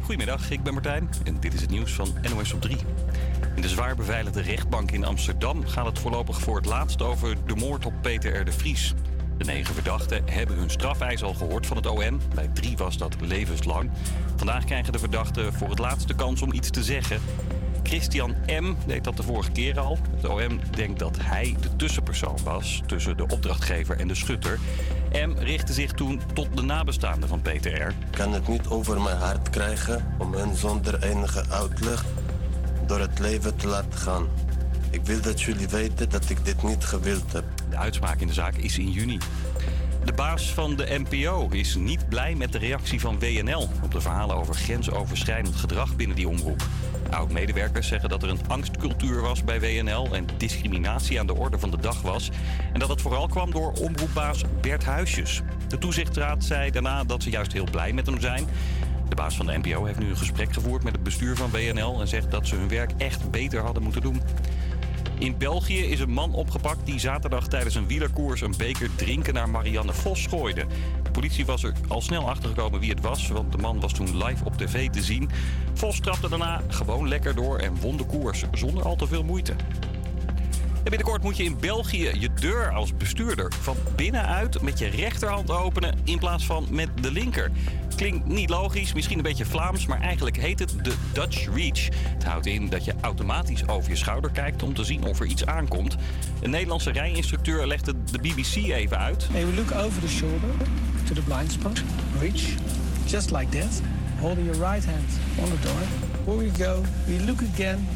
Goedemiddag, ik ben Martijn en dit is het nieuws van NOS op 3. In de zwaar beveiligde rechtbank in Amsterdam gaat het voorlopig voor het laatst over de moord op Peter R. de Vries. De negen verdachten hebben hun strafeis al gehoord van het OM. Bij drie was dat levenslang. Vandaag krijgen de verdachten voor het laatst de kans om iets te zeggen. Christian M. deed dat de vorige keer al. Het OM denkt dat hij de tussenpersoon was tussen de opdrachtgever en de schutter. M. richtte zich toen tot de nabestaanden van Peter R. Ik kan het niet over mijn hart krijgen om hen zonder enige uitleg door het leven te laten gaan. Ik wil dat jullie weten dat ik dit niet gewild heb. De uitspraak in de zaak is in juni. De baas van de NPO is niet blij met de reactie van WNL op de verhalen over grensoverschrijdend gedrag binnen die omroep. Oud-medewerkers zeggen dat er een angstcultuur was bij WNL en discriminatie aan de orde van de dag was. En dat het vooral kwam door omroepbaas Bert Huisjes. De toezichtraad zei daarna dat ze juist heel blij met hem zijn. De baas van de NPO heeft nu een gesprek gevoerd met het bestuur van WNL en zegt dat ze hun werk echt beter hadden moeten doen. In België is een man opgepakt die zaterdag tijdens een wielerkoers een beker drinken naar Marianne Vos gooide. De politie was er al snel achtergekomen wie het was, want de man was toen live op tv te zien. Vos trapte daarna gewoon lekker door en won de koers zonder al te veel moeite. En binnenkort moet je in België je deur als bestuurder van binnenuit met je rechterhand openen in plaats van met de linker. Klinkt niet logisch, misschien een beetje Vlaams, maar eigenlijk heet het de Dutch Reach. Het houdt in dat je automatisch over je schouder kijkt om te zien of er iets aankomt. Een Nederlandse rijinstructeur legde de BBC even uit. We look over the shoulder to the blind spot. Reach, just like that. Holding your right hand on the door. We go. We look again.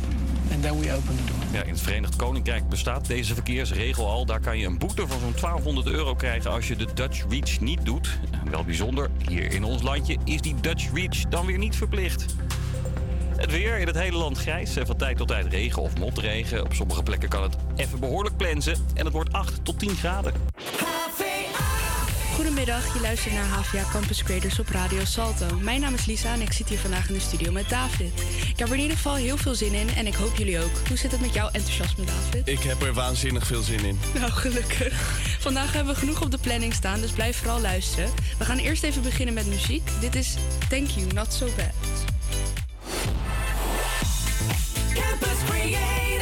And then we open the door. Ja, in het Verenigd Koninkrijk bestaat deze verkeersregel al. Daar kan je een boete van zo'n 1200 euro krijgen als je de Dutch Reach niet doet. Wel bijzonder, hier in ons landje is die Dutch Reach dan weer niet verplicht. Het weer in het hele land grijs. en Van tijd tot tijd regen of motregen. Op sommige plekken kan het even behoorlijk plensen. En het wordt 8 tot 10 graden. Goedemiddag, je luistert naar HVA Campus Creators op Radio Salto. Mijn naam is Lisa en ik zit hier vandaag in de studio met David. Ik heb er in ieder geval heel veel zin in en ik hoop jullie ook. Hoe zit het met jouw enthousiasme, David? Ik heb er waanzinnig veel zin in. Nou, gelukkig. Vandaag hebben we genoeg op de planning staan, dus blijf vooral luisteren. We gaan eerst even beginnen met muziek. Dit is Thank You, Not So Bad. Campus Creators,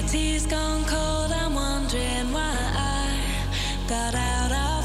My tea's gone cold, I'm wondering why I got out of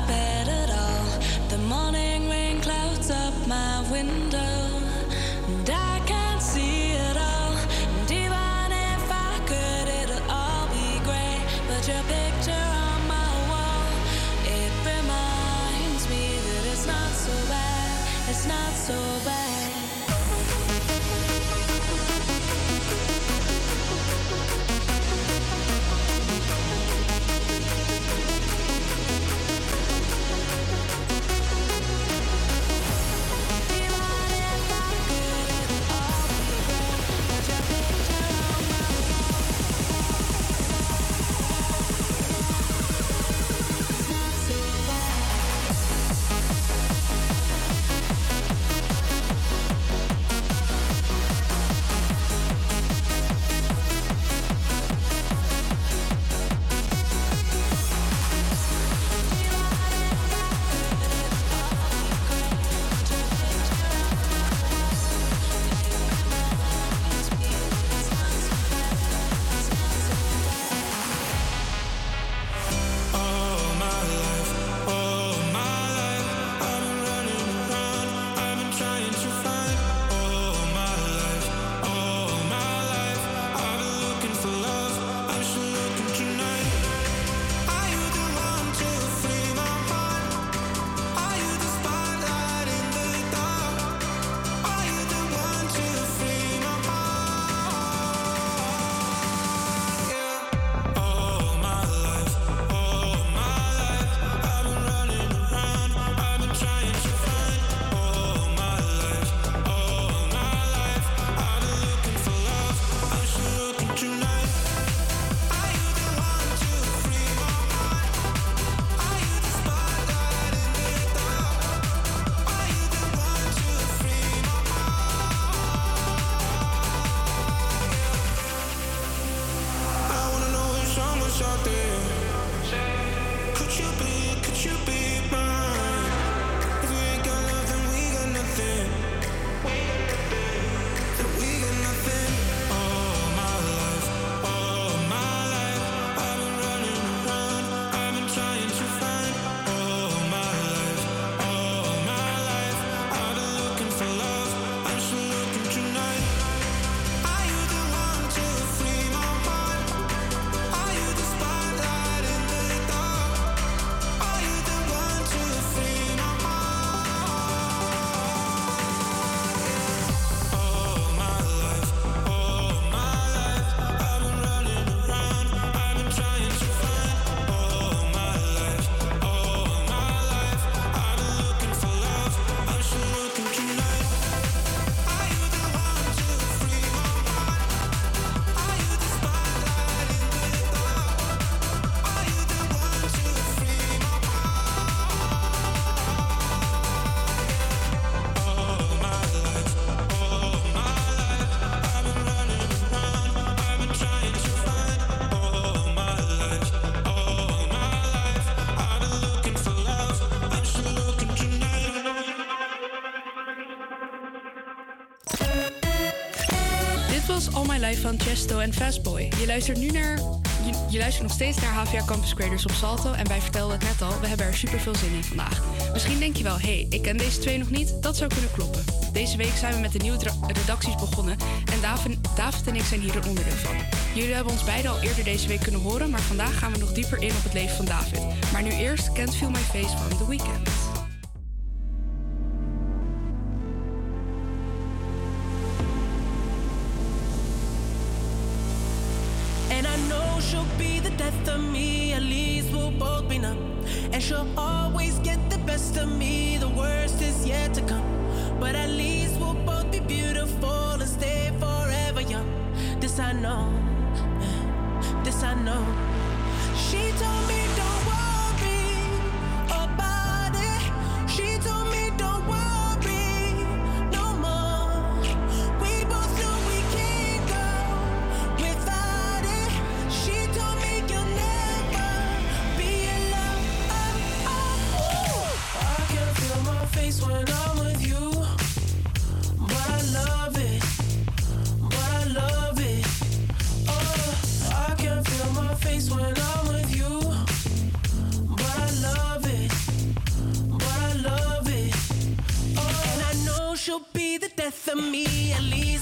En Fastboy. Je luistert nu naar. Je, luistert nog steeds naar HVA Campus Creators op Salto. En wij vertelden het net al, we hebben er super veel zin in vandaag. Misschien denk je wel, hé, hey, ik ken deze twee nog niet. Dat zou kunnen kloppen. Deze week zijn we met de nieuwe redacties begonnen. En David, David en ik zijn hier een onderdeel van. Jullie hebben ons beiden al eerder deze week kunnen horen. Maar vandaag gaan we nog dieper in op het leven van David. Maar nu eerst kent Feel My Face van The Weeknd. me at.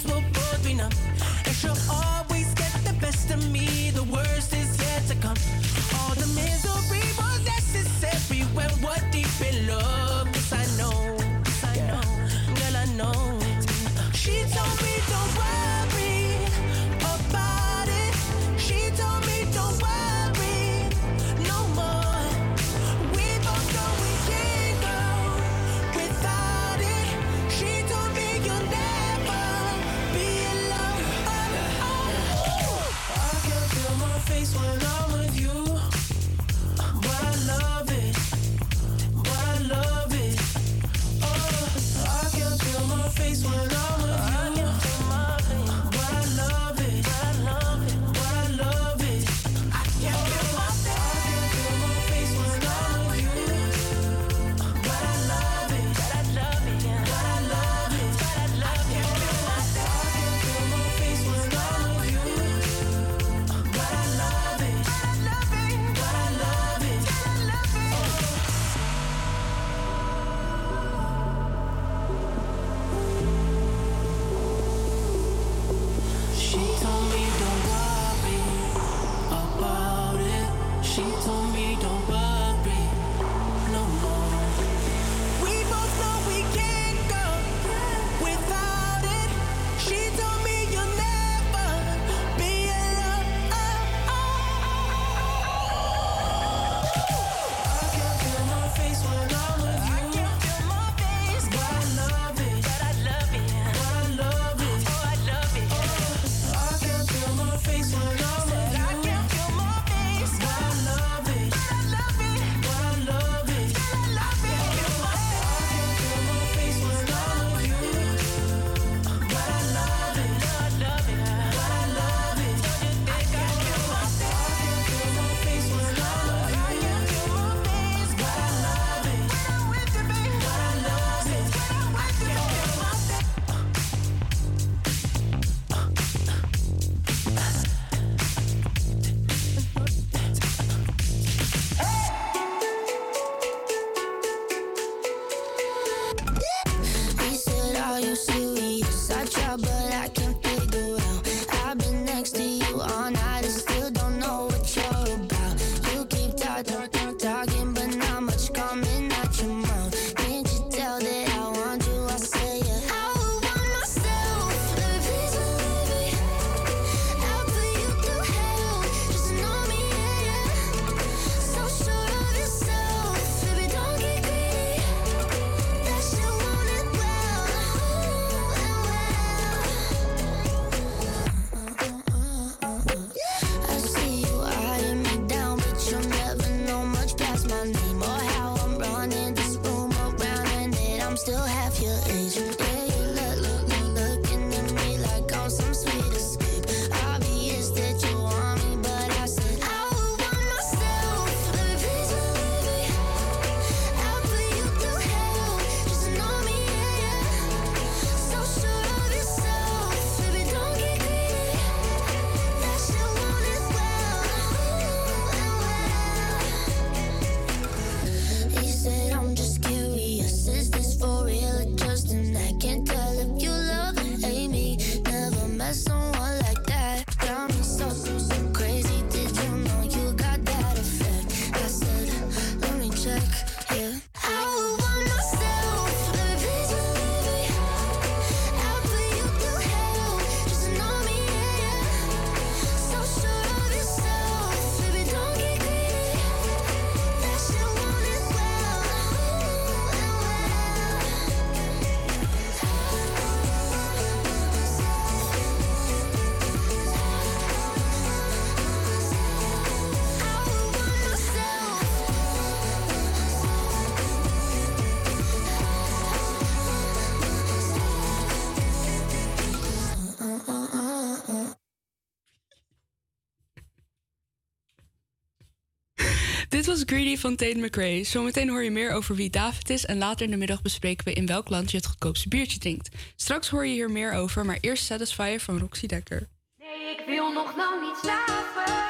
was Greedy van Tate McRae. Zometeen hoor je meer over wie David is en later in de middag bespreken we in welk land je het goedkoopste biertje drinkt. Straks hoor je hier meer over, maar eerst Satisfier van Roxy Dekker. Nee, ik wil nog lang niet slapen.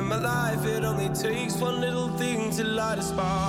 in my life. It only takes one little thing to light a spark.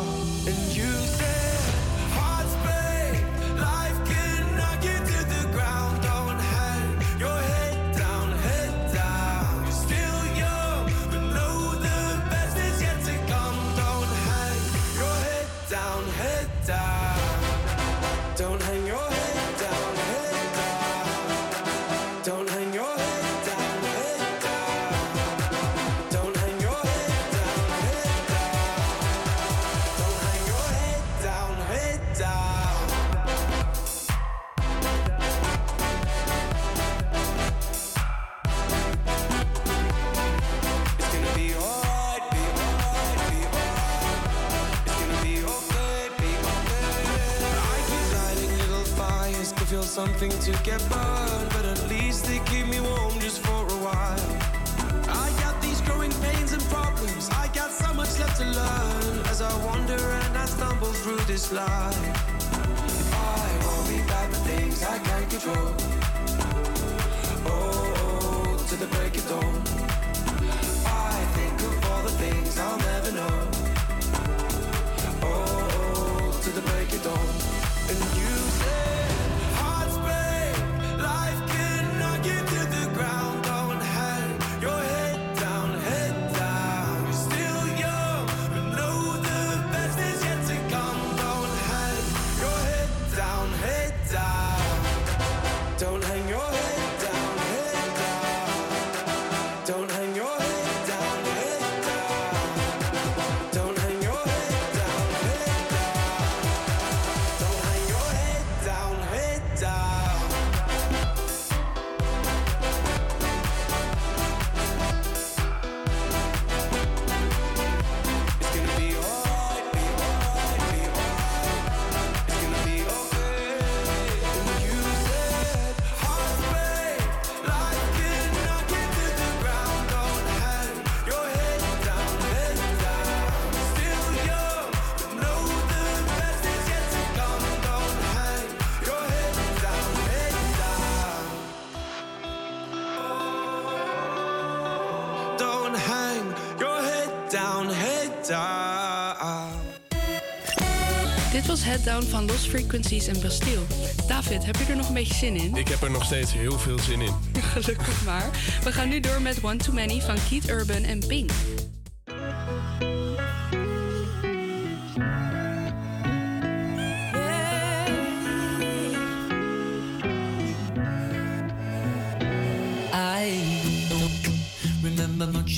Head Down van Lost Frequencies en Bastille. David, heb je er nog een beetje zin in? Ik heb er nog steeds heel veel zin in. Gelukkig maar. We gaan nu door met One Too Many van Keith Urban en Pink.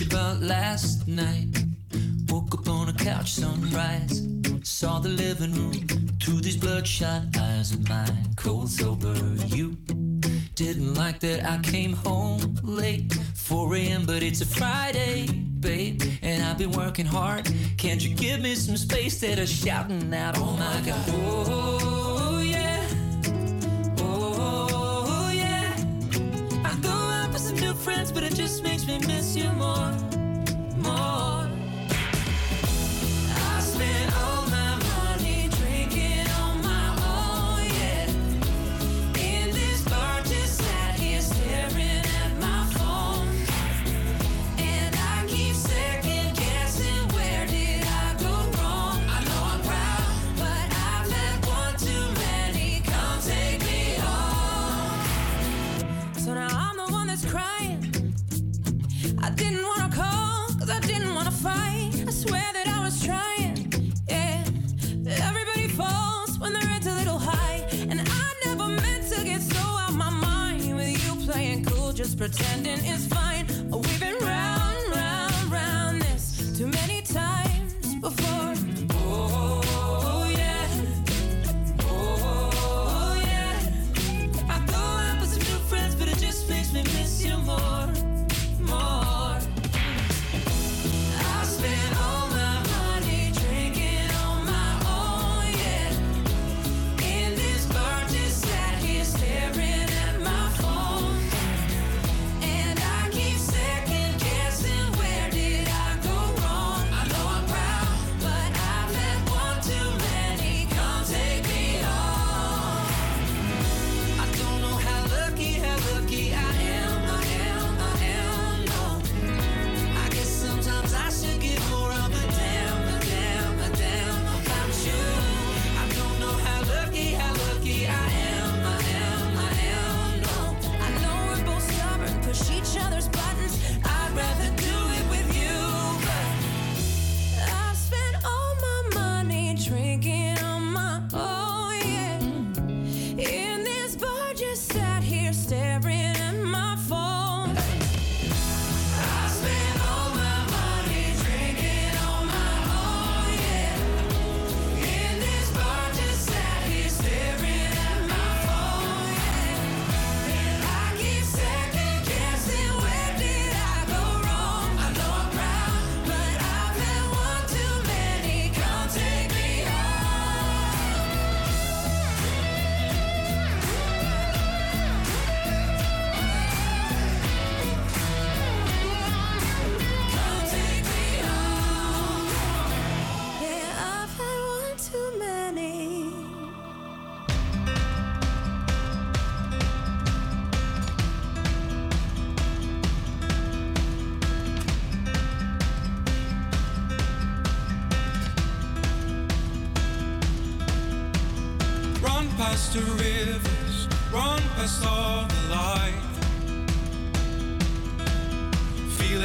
about last night. Woke up on a couch, sunrise. Saw the living room to these bloodshot eyes of mine, cold sober. You didn't like that I came home late, 4 a.m., but it's a Friday, babe, and I've been working hard. Can't you give me some space that I'm shouting out? Oh my god. Oh, yeah. Oh, yeah. I go out with some new friends, but it just makes me miss you more. pretending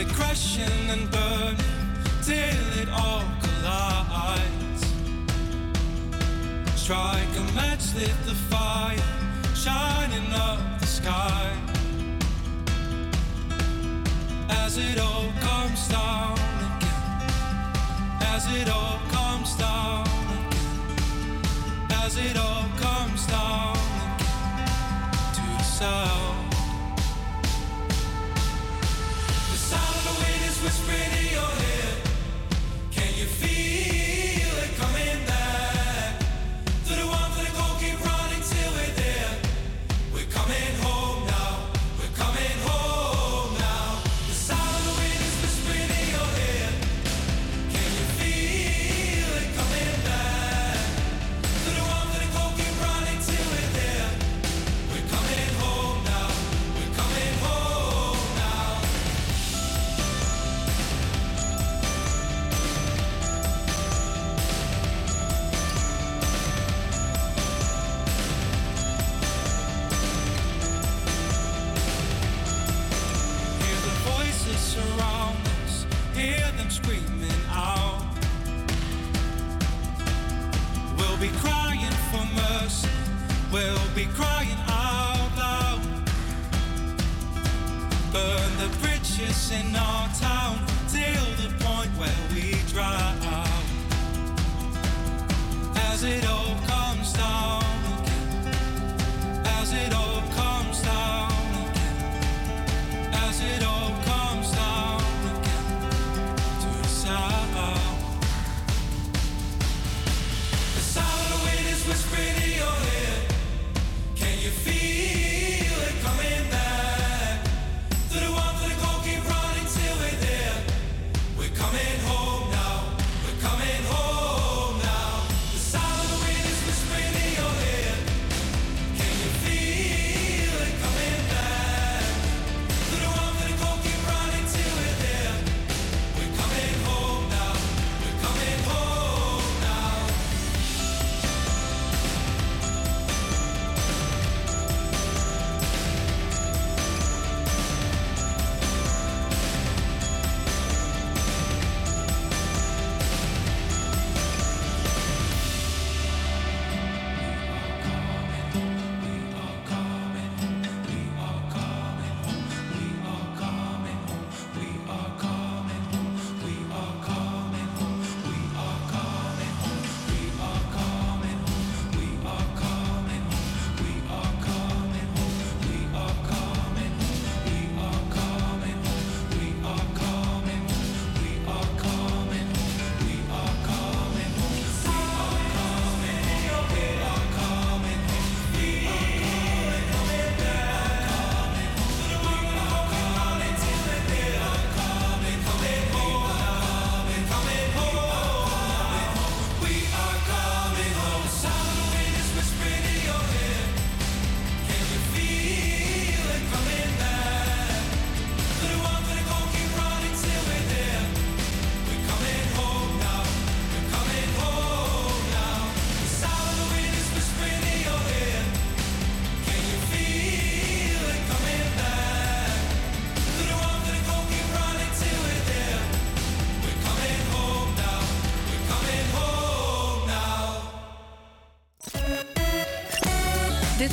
it crashing and burning till it all collides. Strike a match, lit the fire, shining up the sky. As it all comes down again, as it all comes down again, as it all comes down again to the south. It's whispering in your head. Can you feel?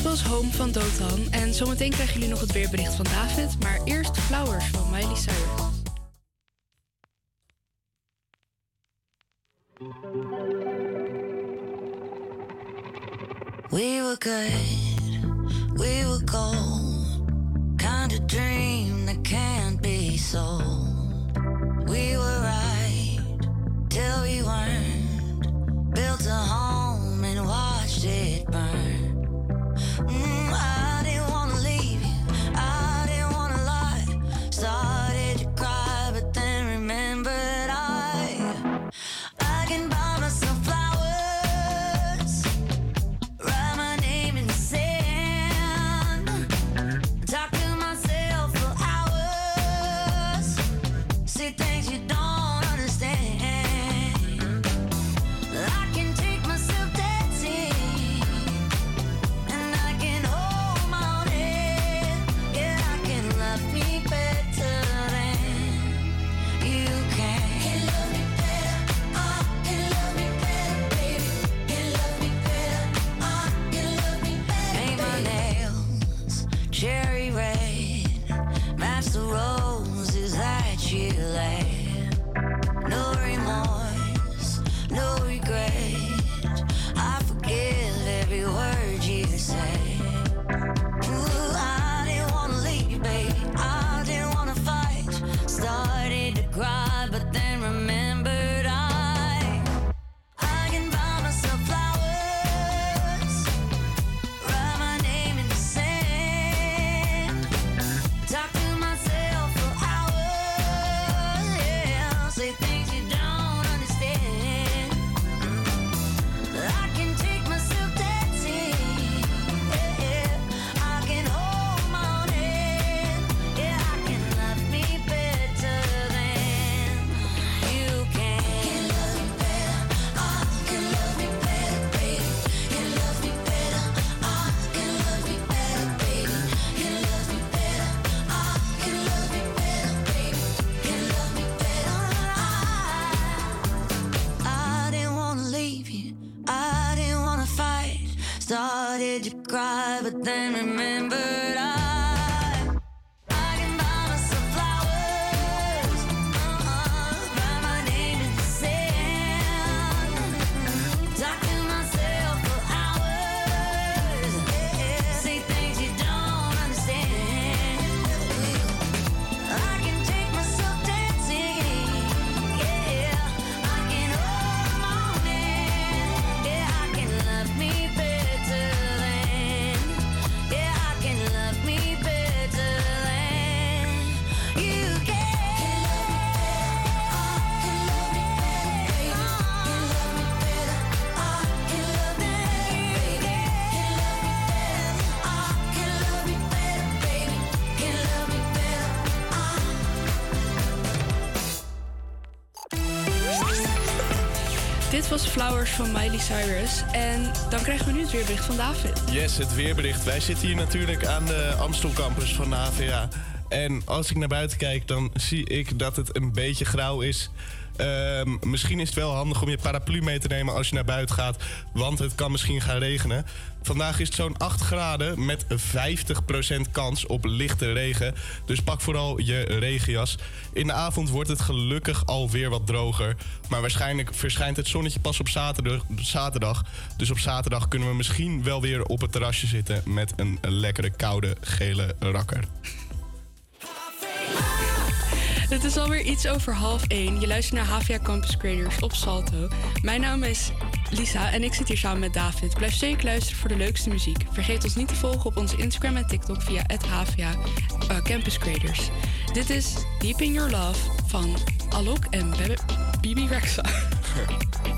was Home van Dotan en zometeen krijgen jullie nog het weerbericht van David, maar eerst Flowers van Miley Cyrus. We were good, we were gold. Van Miley Cyrus. En dan krijgen we nu het weerbericht van David. Yes, het weerbericht. Wij zitten hier natuurlijk aan de Amstel campus van de HVA. En als ik naar buiten kijk, dan zie ik dat het een beetje grauw is. Ehm, misschien is het wel handig om je paraplu mee te nemen als je naar buiten gaat, want het kan misschien gaan regenen. Vandaag is het zo'n 8 graden met 50% kans op lichte regen. Dus pak vooral je regenjas. In de avond wordt het gelukkig alweer wat droger. Maar waarschijnlijk verschijnt het zonnetje pas op zaterdag. zaterdag. Dus op zaterdag kunnen we misschien wel weer op het terrasje zitten met een lekkere koude gele rakker. Het is alweer iets over half één. Je luistert naar HVA Campus Creators op Salto. Mijn naam is Lisa en ik zit hier samen met David. Blijf zeker luisteren voor de leukste muziek. Vergeet ons niet te volgen op onze Instagram en TikTok via het eh, Campus Creators. Dit is Deep in Your Love van Alok en Bibi Rexa.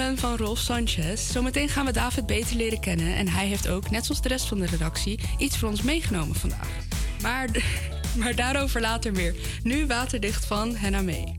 van Rolf Sanchez. Zometeen gaan we David beter leren kennen. En hij heeft ook, net zoals de rest van de redactie, iets voor ons meegenomen vandaag. Maar, maar daarover later meer. Nu waterdicht van Henna Mee.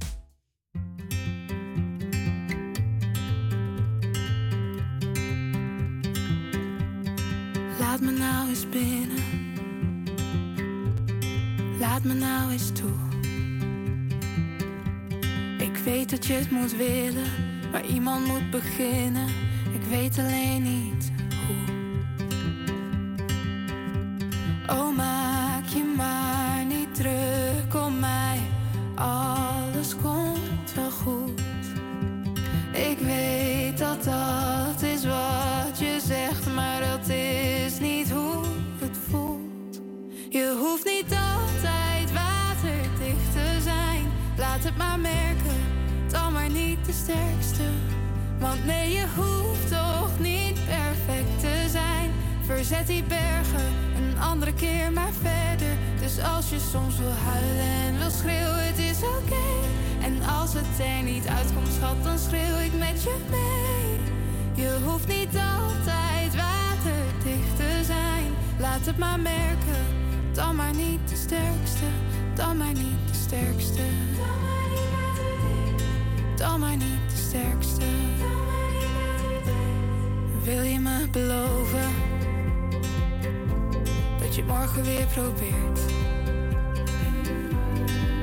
Maar merken, dan maar niet de sterkste. Dan maar niet de sterkste. Dan maar niet de sterkste. Wil je me beloven dat je morgen weer probeert?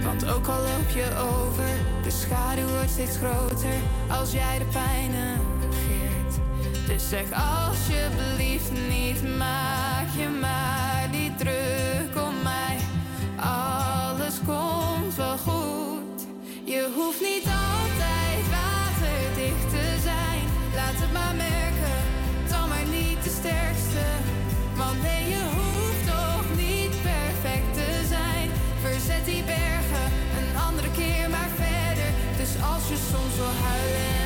Want ook al loop je over, de schaduw wordt steeds groter als jij de pijn negeert. Dus zeg alsjeblieft niet, maak je maar niet druk om mij. Alles komt wel goed. Je hoeft niet altijd waterdicht te zijn. Laat het maar merken, dan maar niet de sterkste. Want nee, je hoeft toch niet perfect te zijn. Verzet die bergen een andere keer maar verder. Dus als je soms wil huilen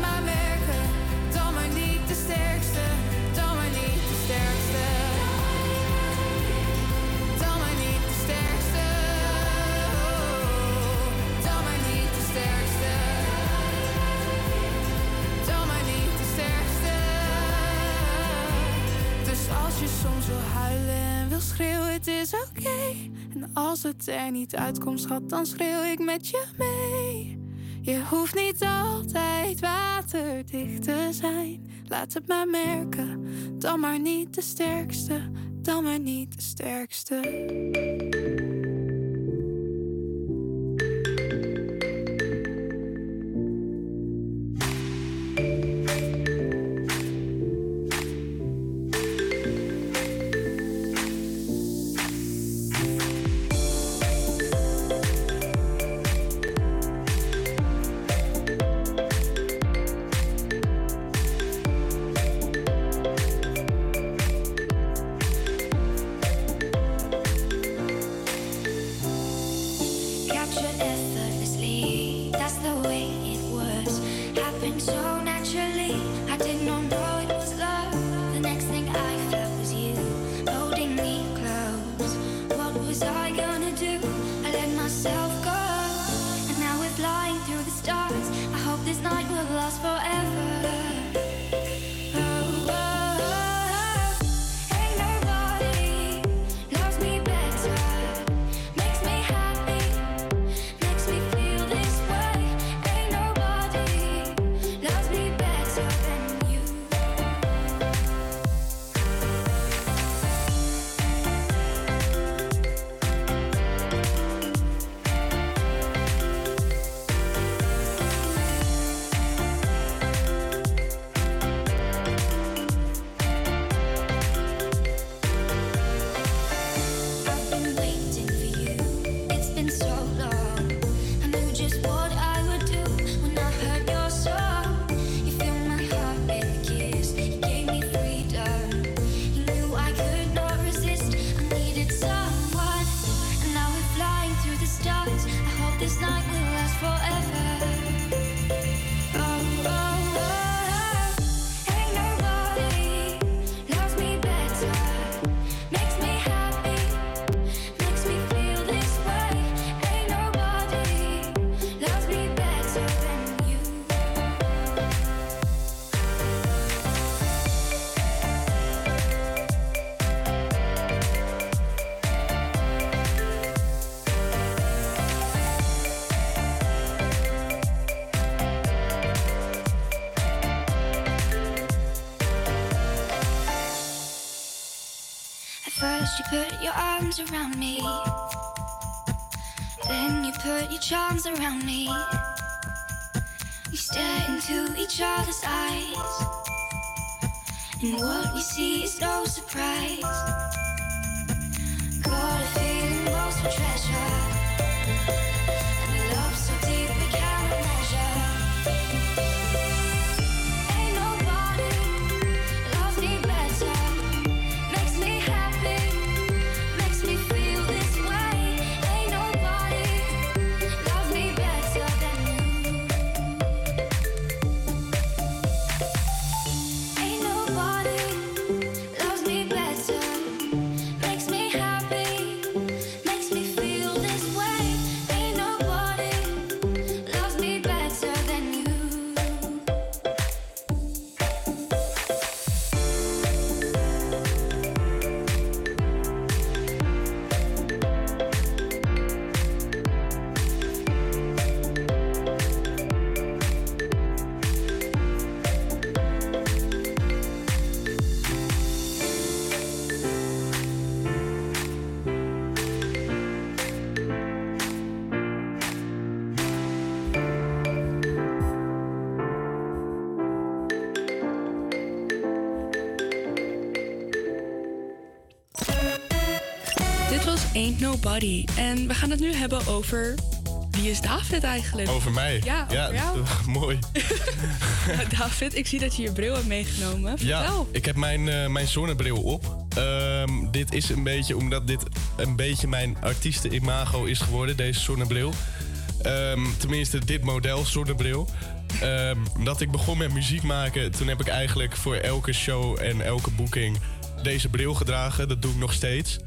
maar merken, dan maar niet de sterkste. Dan maar niet de sterkste. Dan maar niet de sterkste. Dan maar niet de sterkste. Dan maar niet de sterkste. Dus als je soms wil huilen en wil schreeuwen, het is oké. En als het er niet uitkomt, schat, dan schreeuw ik met je mee. Je hoeft niet altijd waterdicht te zijn. Laat het maar merken, dan maar niet de sterkste. Dan maar niet de sterkste. Put your arms around me. Then, you put your charms around me. We stare into each other's eyes. And what we see is no surprise. Got a feeling lost for treasure. Nobody. En we gaan het nu hebben over... Wie is David eigenlijk? Over mij? Ja, over jou. mooi. David, ik zie dat je je bril hebt meegenomen. Vertel. Ja, ik heb mijn, eh, mijn zonnebril op. Ehm, dit is een beetje omdat dit een beetje mijn artiestenimago is geworden, deze zonnebril. Ehm, tenminste, dit model zonnebril. Ehm, dat ik begon met muziek maken, toen heb ik eigenlijk voor elke show en elke boeking deze bril gedragen. Dat doe ik nog steeds.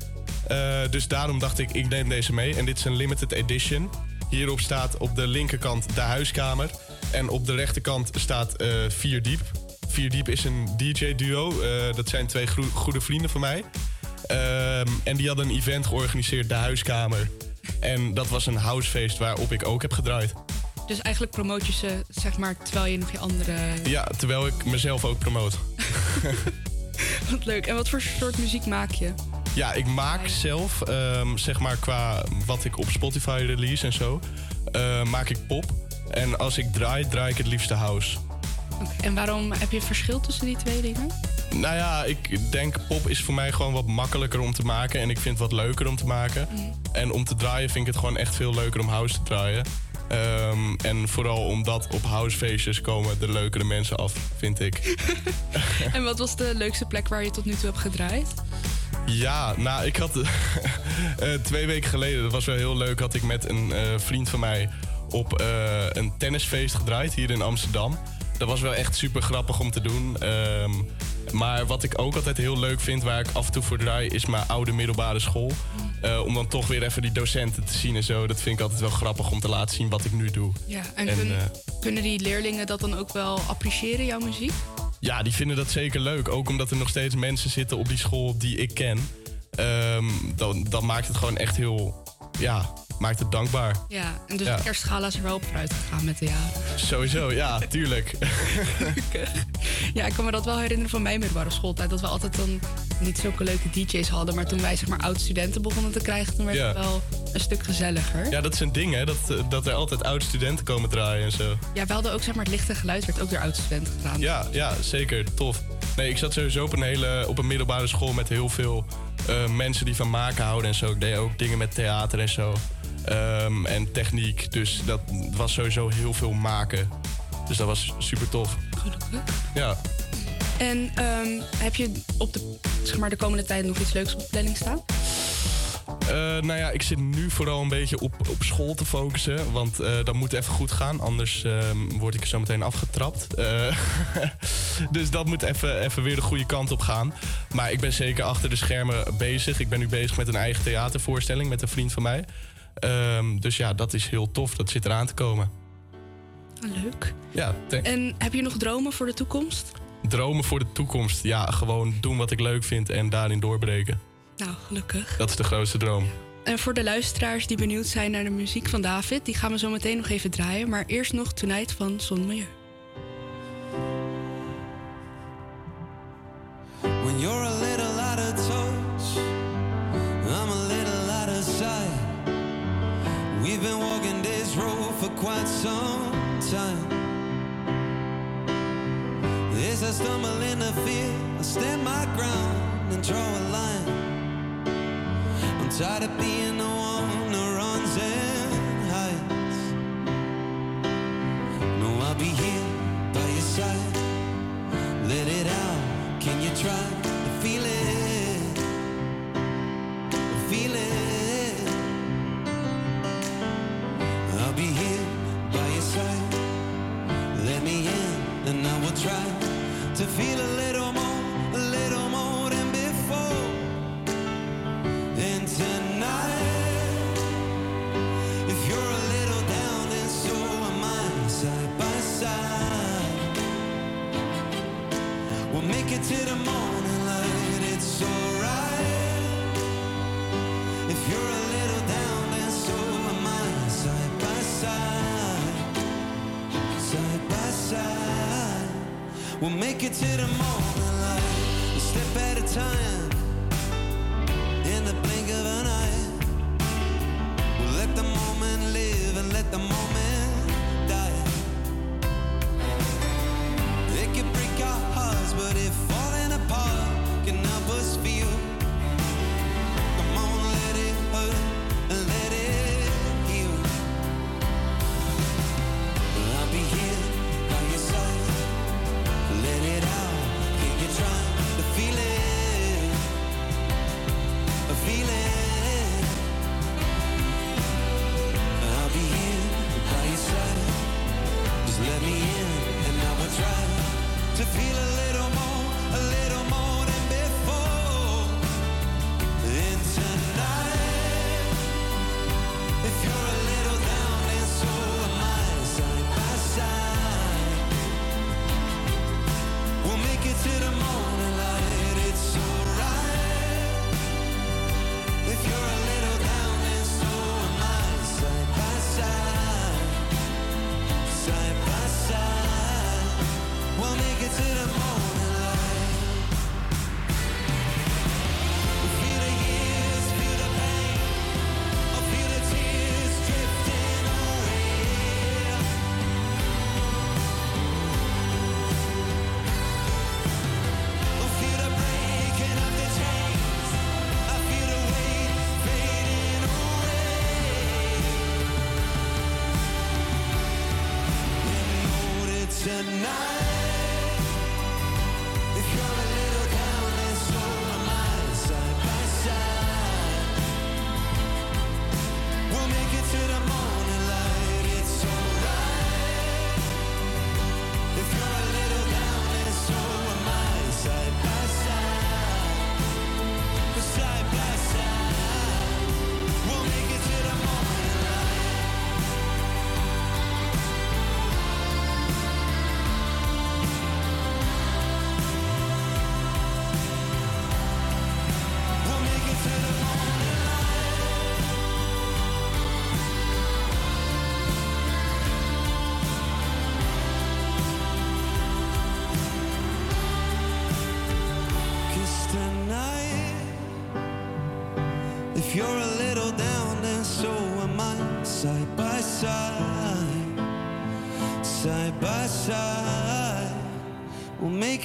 Eh, dus daarom dacht ik, ik neem deze mee. En dit is een limited edition. Hierop staat op de linkerkant de huiskamer. En op de rechterkant staat eh Vier Diep. Vier Diep is een DJ-duo. Eh, dat zijn twee goede vrienden van mij. Ehm, en die hadden een event georganiseerd, de huiskamer. En dat was een housefeest waarop ik ook heb gedraaid. Dus eigenlijk promoot je ze, zeg maar, terwijl je nog je andere... Ja, terwijl ik mezelf ook promoot. Wat leuk. En wat voor soort muziek maak je? Ja, ik maak zelf, ehm, zeg maar qua wat ik op Spotify release en zo, eh, maak ik pop. En als ik draai, draai ik het liefste house. En waarom heb je verschil tussen die twee dingen? Nou ja, ik denk pop is voor mij gewoon wat makkelijker om te maken. En ik vind het wat leuker om te maken. En om te draaien vind ik het gewoon echt veel leuker om house te draaien. Ehm, en vooral omdat op housefeestjes komen de leukere mensen af, vind ik. en wat was de leukste plek waar je tot nu toe hebt gedraaid? Ja, nou, ik had eh, twee weken geleden, dat was wel heel leuk, had ik met een eh, vriend van mij op eh, een tennisfeest gedraaid hier in Amsterdam. Dat was wel echt super grappig om te doen. Ehm, maar wat ik ook altijd heel leuk vind, waar ik af en toe voor draai, is mijn oude middelbare school. Om dan toch weer even die docenten te zien en zo. Dat vind ik altijd wel grappig om te laten zien wat ik nu doe. Ja, en, En, kun- kunnen die leerlingen dat dan ook wel appreciëren, jouw muziek? Ja, die vinden dat zeker leuk. Ook omdat er nog steeds mensen zitten op die school die ik ken. Ehm, dan, dan maakt het gewoon echt heel... Ja, maakt het dankbaar. Ja, en dus Ja. de kerstgala is er wel op vooruit gegaan met de jaren. Sowieso, ja, tuurlijk. Ja, ik kan me dat wel herinneren van mijn middelbare schooltijd. Dat we altijd dan niet zulke leuke DJ's hadden. Maar toen wij zeg maar oud-studenten begonnen te krijgen, toen werd Ja. het wel een stuk gezelliger. Ja, dat is een ding, hè. Dat, eh, dat er altijd oud-studenten komen draaien en zo. Ja, we hadden ook zeg maar het lichte geluid werd ook door oud-studenten gedaan. Ja, ja, zeker. Tof. Nee, ik zat sowieso op een, hele, op een middelbare school met heel veel eh, mensen die van maken houden en zo. Ik deed ook dingen met theater en zo. Ehm, en techniek. Dus dat was sowieso heel veel maken. Dus dat was super tof. Gelukkig. Ja. En ehm, heb je op de, zeg maar, de komende tijd nog iets leuks op de planning staan? Eh, nou ja, ik zit nu vooral een beetje op, op school te focussen. Want eh, dat moet even goed gaan. Anders ehm, word ik er zo meteen afgetrapt. Eh, dus dat moet even, even weer de goede kant op gaan. Maar ik ben zeker achter de schermen bezig. Ik ben nu bezig met een eigen theatervoorstelling met een vriend van mij. Ehm, dus ja, dat is heel tof. Dat zit eraan te komen. Ah, leuk. Ja, thanks. En heb je nog dromen voor de toekomst? Dromen voor de toekomst. Ja, gewoon doen wat ik leuk vind en daarin doorbreken. Nou, gelukkig. Dat is de grootste droom. En voor de luisteraars die benieuwd zijn naar de muziek van David, die gaan we zo meteen nog even draaien. Maar eerst nog Tonight van Son Milieu. When you're We've been walking this road for quite some time. As I stumble in into fear, I stand my ground and draw a line. I'm tired of being the one who runs and hides. No, I'll be here by your side. Let it out. Can you try? take it to the moment, like a step at a time.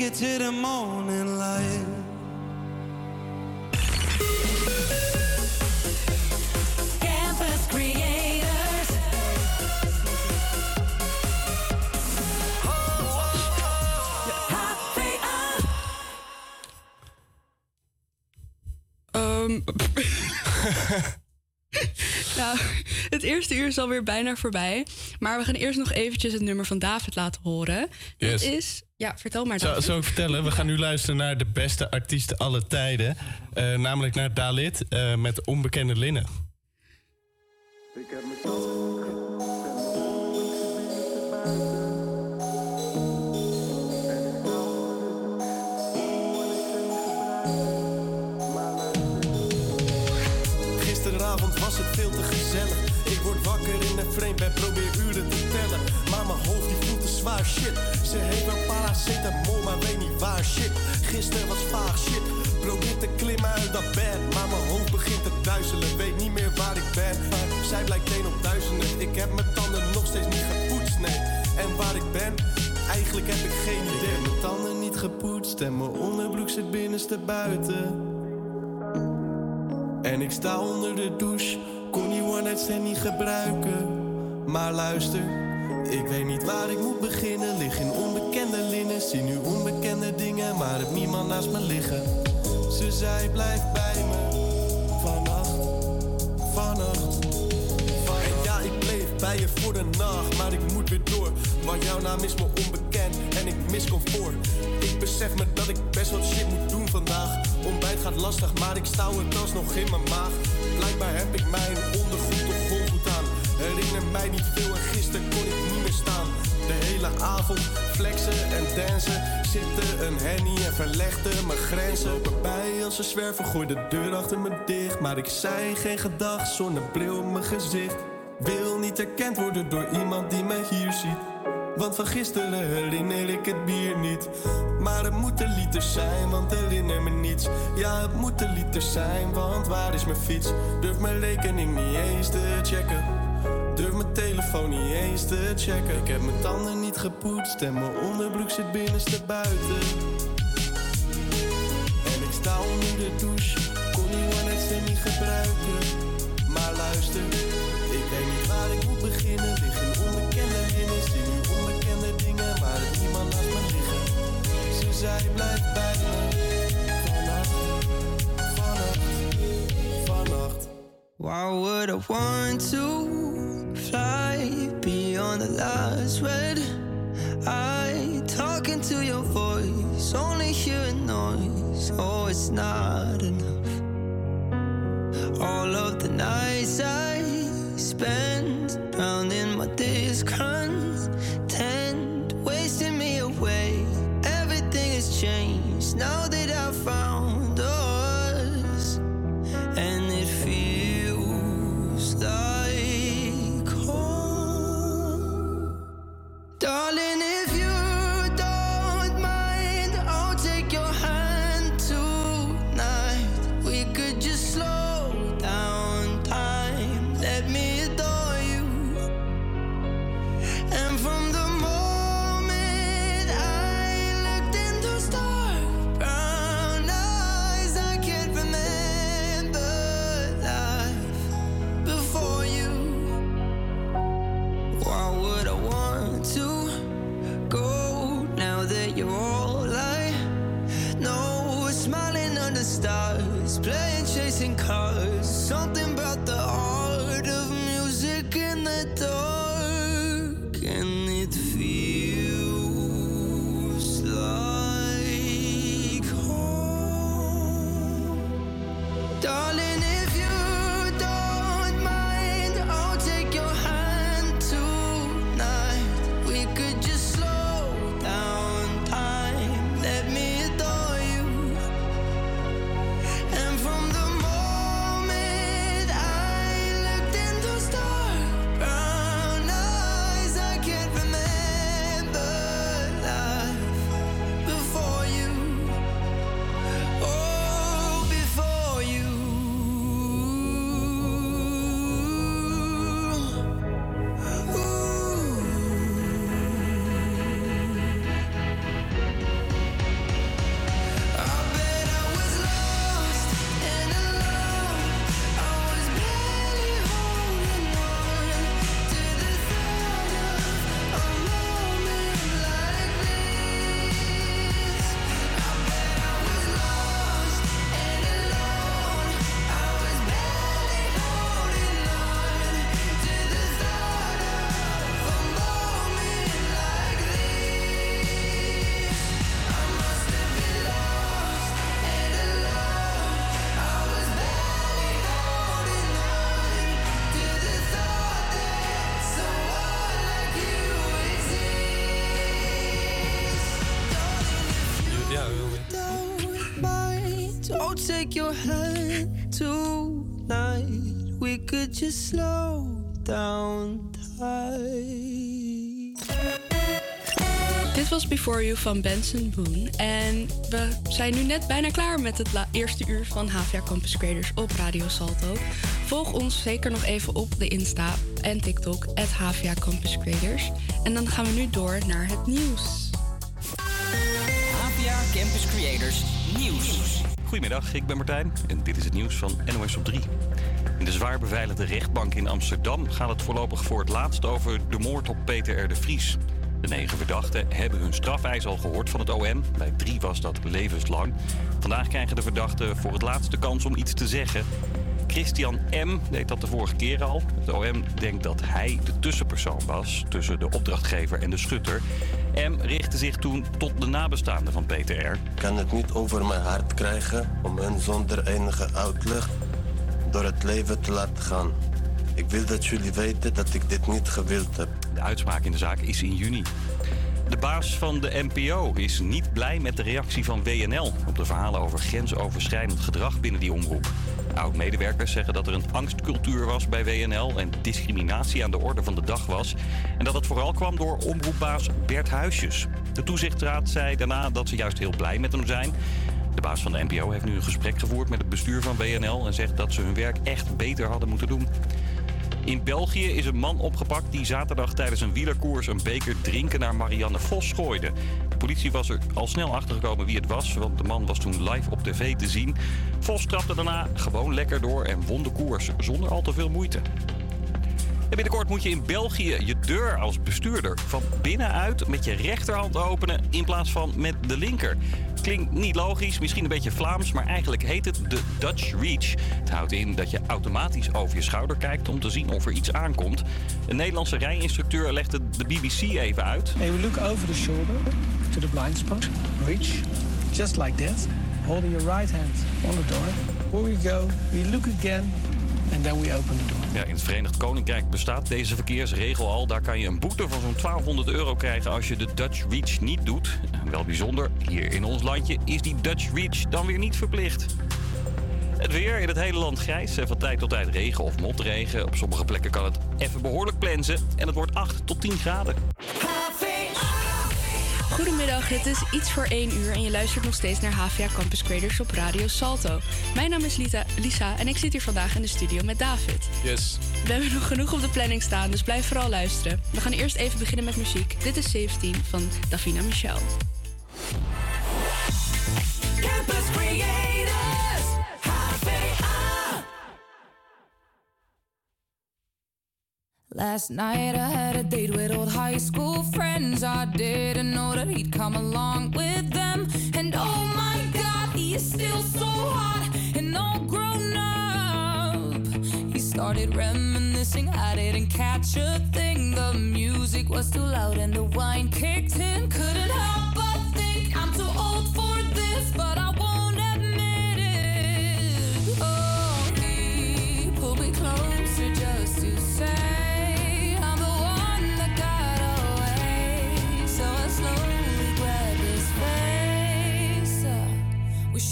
make it to the morning light. Campus Creators. Oh, oh, oh. Um, nou, het eerste uur is alweer bijna voorbij. Maar we gaan eerst nog eventjes het nummer van David laten horen. Yes. Dat is... Ja, vertel maar. David. Zou, ik vertellen? We gaan nu luisteren naar de beste artiest alle tijden. Eh, namelijk naar Dalit eh, met Onbekende Linnen. Ik heb Gisteravond was het veel te gezellig vreemd ben, probeer uren te tellen. Maar mijn hoofd die voelt te zwaar, shit. Ze heeft een paracetamol, maar weet niet waar, shit. Gisteren was vaag, shit. Probeer te klimmen uit dat bed, maar mijn hoofd begint te duizelen. Weet niet meer waar ik ben, zij blijkt één op duizenden. Ik heb mijn tanden nog steeds niet gepoetst, nee. En waar ik ben, eigenlijk heb ik geen idee. Mijn tanden niet gepoetst en mijn onderbroek zit binnenste buiten. En ik sta onder de douche, kon die one night stand niet gebruiken. Maar luister, ik weet niet waar ik moet beginnen. Lig in onbekende linnen, zie nu onbekende dingen, maar heb niemand naast me liggen. Ze zei blijf bij me, vannacht, vannacht. En ja, ik bleef bij je voor de nacht, maar ik moet weer door. Want jouw naam is me onbekend en ik mis comfort. Ik besef me dat ik best wat shit moet doen vandaag. Ontbijt gaat lastig, maar ik stouw het alsnog in mijn maag. Blijkbaar heb ik mijn ondergoed aan. Herinner mij niet veel en gisteren kon ik niet meer staan. De hele avond flexen en dansen. Zitten een henny en verlegde mijn grenzen. Erbij als ze zwerven, gooi de deur achter me dicht. Maar ik zei geen gedag, zonnebril op mijn gezicht. Wil niet erkend worden door iemand die mij hier ziet. Want van gisteren herinner ik het bier niet. Maar het moeten liters zijn, want herinner me niets. Ja, het moeten liters zijn, want waar is mijn fiets? Durf mijn rekening niet eens te checken. Durf mijn telefoon niet eens te checken. Ik heb mijn tanden niet gepoetst en mijn onderbroek zit binnenste buiten. En ik sta onder de douche, kon die one niet gebruiken. Maar luister, ik weet niet waar ik moet beginnen. Lig in onbekende linnen, zie nu onbekende dingen, er is niemand naast me liggen. Ze zei blijf bij me, vannacht, vannacht, vannacht. Why would I want to fly beyond the last red eye? Talking to your voice, only hearing noise. Oh, it's not enough. All of the nights I spent drowning in my discontent, I'll take your hand tonight. We could just slow down time. Dit was Before You van Benson Boone. En we zijn nu net bijna klaar met het eerste uur van HVA Campus Creators op Radio Salto. Volg ons zeker nog even op de Insta en TikTok, at HVA Campus Creators. En dan gaan we nu door naar het nieuws. APA Campus Creators Nieuws. Goedemiddag, ik ben Martijn en dit is het nieuws van NOS op 3. In de zwaar beveiligde rechtbank in Amsterdam gaat het voorlopig voor het laatst over de moord op Peter R. de Vries. De negen verdachten hebben hun strafeis al gehoord van het OM. Bij drie was dat levenslang. Vandaag krijgen de verdachten voor het laatst de kans om iets te zeggen. Christian M. deed dat de vorige keer al. Het OM denkt dat hij de tussenpersoon was tussen de opdrachtgever en de schutter. M. richtte zich toen tot de nabestaanden van Peter R. Ik kan het niet over mijn hart krijgen om hen zonder enige uitleg door het leven te laten gaan. Ik wil dat jullie weten dat ik dit niet gewild heb. De uitspraak in de zaak is in juni. De baas van de NPO is niet blij met de reactie van WNL op de verhalen over grensoverschrijdend gedrag binnen die omroep. Oud-medewerkers zeggen dat er een angstcultuur was bij WNL en discriminatie aan de orde van de dag was. En dat het vooral kwam door omroepbaas Bert Huisjes. De toezichtraad zei daarna dat ze juist heel blij met hem zijn. De baas van de NPO heeft nu een gesprek gevoerd met het bestuur van WNL en zegt dat ze hun werk echt beter hadden moeten doen. In België is een man opgepakt die zaterdag tijdens een wielerkoers een beker drinken naar Marianne Vos gooide. De politie was er al snel achtergekomen wie het was, want de man was toen live op tv te zien. Vos trapte daarna gewoon lekker door en won de koers zonder al te veel moeite. En binnenkort moet je in België je deur als bestuurder van binnenuit met je rechterhand openen in plaats van met de linker. Klinkt niet logisch, misschien een beetje Vlaams, maar eigenlijk heet het de Dutch Reach. Het houdt in dat je automatisch over je schouder kijkt om te zien of er iets aankomt. Een Nederlandse rijinstructeur legde de BBC even uit. Hey, we look over the shoulder to the blind spot. Reach, just like that. Holding your right hand on the door. Here we go. We look again, and then we open the door. Ja, in het Verenigd Koninkrijk bestaat deze verkeersregel al. Daar kan je een boete van zo'n 1200 euro krijgen als je de Dutch Reach niet doet. Wel bijzonder, hier in ons landje is die Dutch Reach dan weer niet verplicht. Het weer in het hele land grijs en van tijd tot tijd regen of motregen. Op sommige plekken kan het even behoorlijk plensen en het wordt 8 tot 10 graden. Goedemiddag, het is iets voor 1 uur en je luistert nog steeds naar HVA Campus Creators op Radio Salto. Mijn naam is Lita, Lisa en ik zit hier vandaag in de studio met David. Yes. We hebben nog genoeg op de planning staan, dus blijf vooral luisteren. We gaan eerst even beginnen met muziek. Dit is 17 van Davina Michel. Campus Last night I had a date with old high school friends. I didn't know that he'd come along with them. And oh my god, he is still so hot and all grown up. He started reminiscing, I didn't catch a thing. The music was too loud and the wine kicked in. Couldn't help but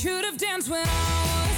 we should have danced when I was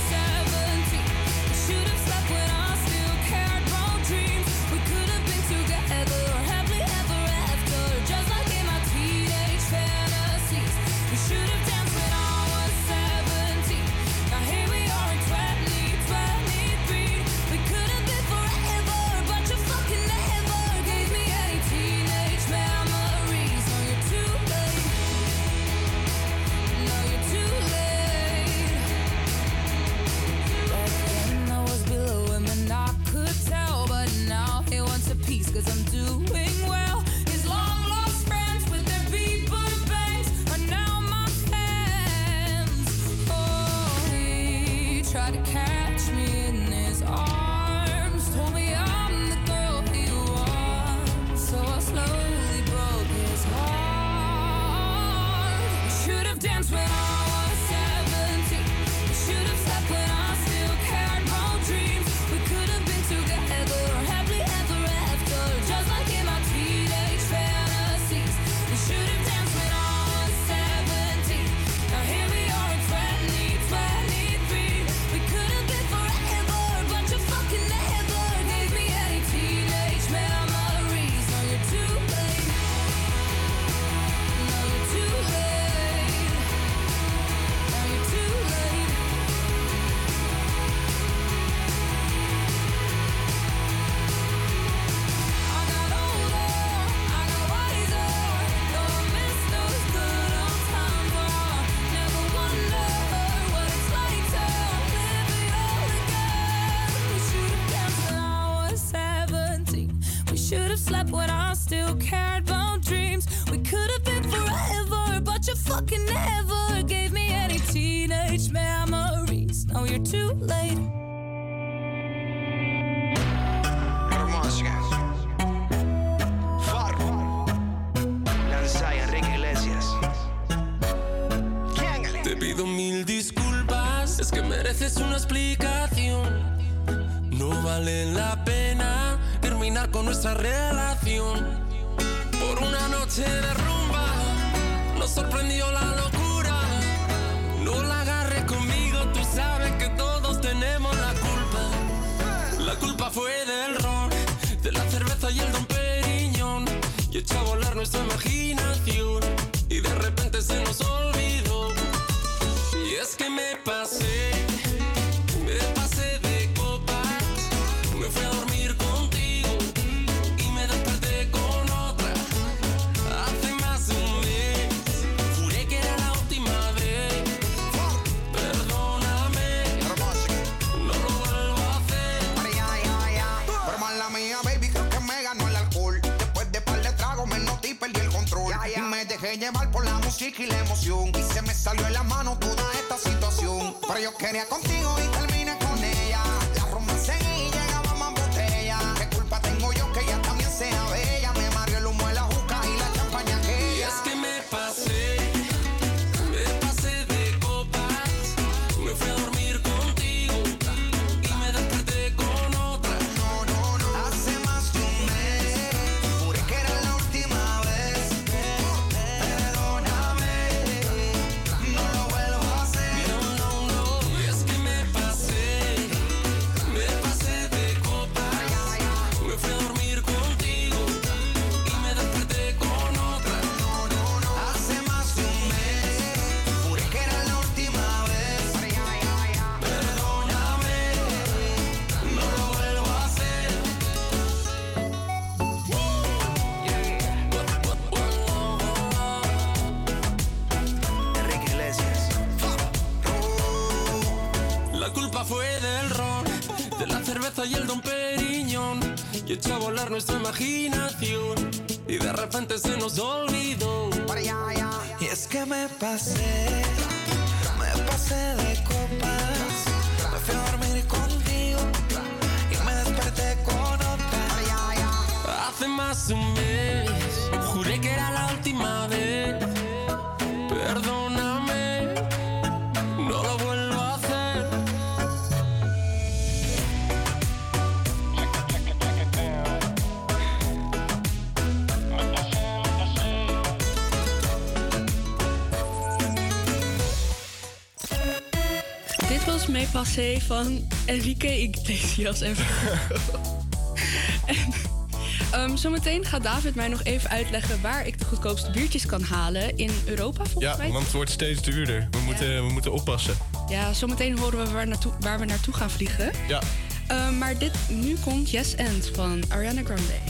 se nos olvidó. Y es que me pasé, me pasé de copas. Me fui a dormir contigo y me desperté con otra. Hace más de un mes, juré que era la última vez van van Enrique Iglesias en En um, zometeen gaat David mij nog even uitleggen waar ik de goedkoopste biertjes kan halen in Europa volgens ja, mij. Ja, want het wordt steeds duurder. We, moeten, we moeten oppassen. Ja, zometeen horen we waar, naartoe, waar we naartoe gaan vliegen. Ja. Ehm, maar dit, nu komt Yes End van Ariana Grande.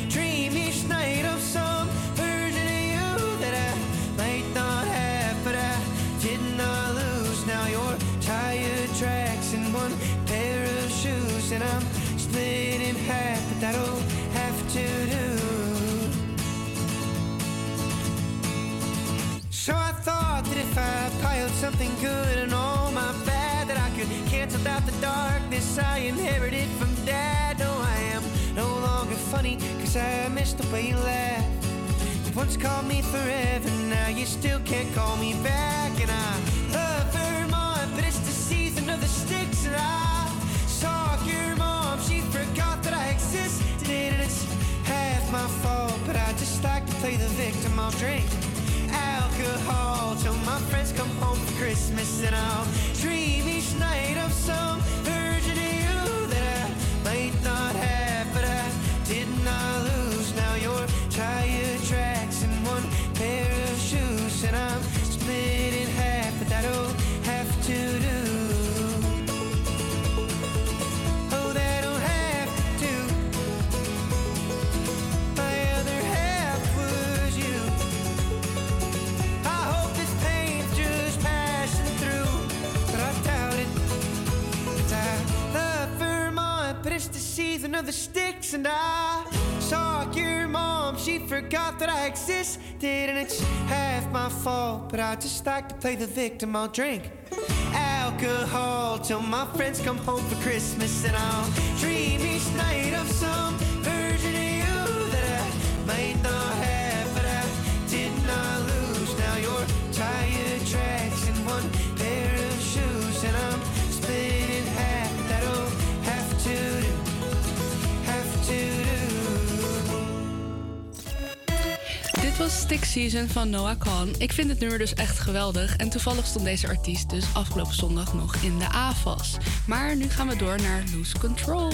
that'll have to do. So I thought that if I piled something good and all my bad, that I could cancel out the darkness I inherited from dad. No, I am no longer funny, cause I miss the way you laugh. You once called me forever, now you still can't call me back. And I love Vermont, but it's the season of the sticks. And I my fault, but I just like to play the victim. I'll drink alcohol till my friends come home for Christmas. And I'll dream each night of some season of the sticks, and I saw your mom. She forgot that I existed, and it's half my fault. But I just like to play the victim. I'll drink alcohol till my friends come home for Christmas, and I'll dream each night of some Dit was Stick Season van Noah Khan. Ik vind het nummer dus echt geweldig. En toevallig stond deze artiest dus afgelopen zondag nog in de AFAS. Maar nu gaan we door naar Lose Control.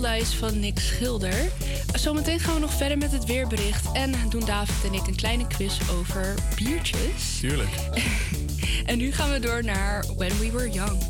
lijst van Nick Schilder. Zometeen gaan we nog verder met het weerbericht. En doen David en ik een kleine quiz over biertjes. Tuurlijk. en nu gaan we door naar When We Were Young.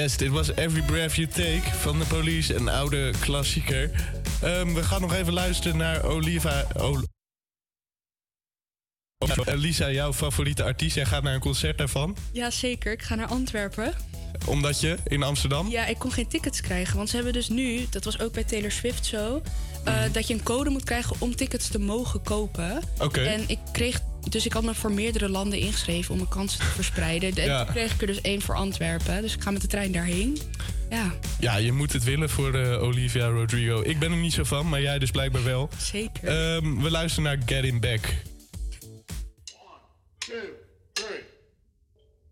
Yes, dit was Every Breath You Take van de Police, een oude klassieker. Ehm, we gaan nog even luisteren naar Oliva... Ol- Lisa, jouw favoriete artiest. Jij gaat naar een concert daarvan. Ja, zeker. Ik ga naar Antwerpen. Omdat je in Amsterdam... Ja, ik kon geen tickets krijgen. Want ze hebben dus nu, dat was ook bij Taylor Swift zo... eh, Mhm. dat je een code moet krijgen om tickets te mogen kopen. Oké. En ik kreeg... Dus ik had me voor meerdere landen ingeschreven om mijn kansen te verspreiden. En Ja. toen kreeg ik er dus één voor Antwerpen. Dus ik ga met de trein daarheen. Ja, Ja, je moet het willen voor eh, Olivia Rodrigo. Ik ben er niet zo van, maar jij dus blijkbaar wel. zeker. Ehm, we luisteren naar Get In Back. Two, three.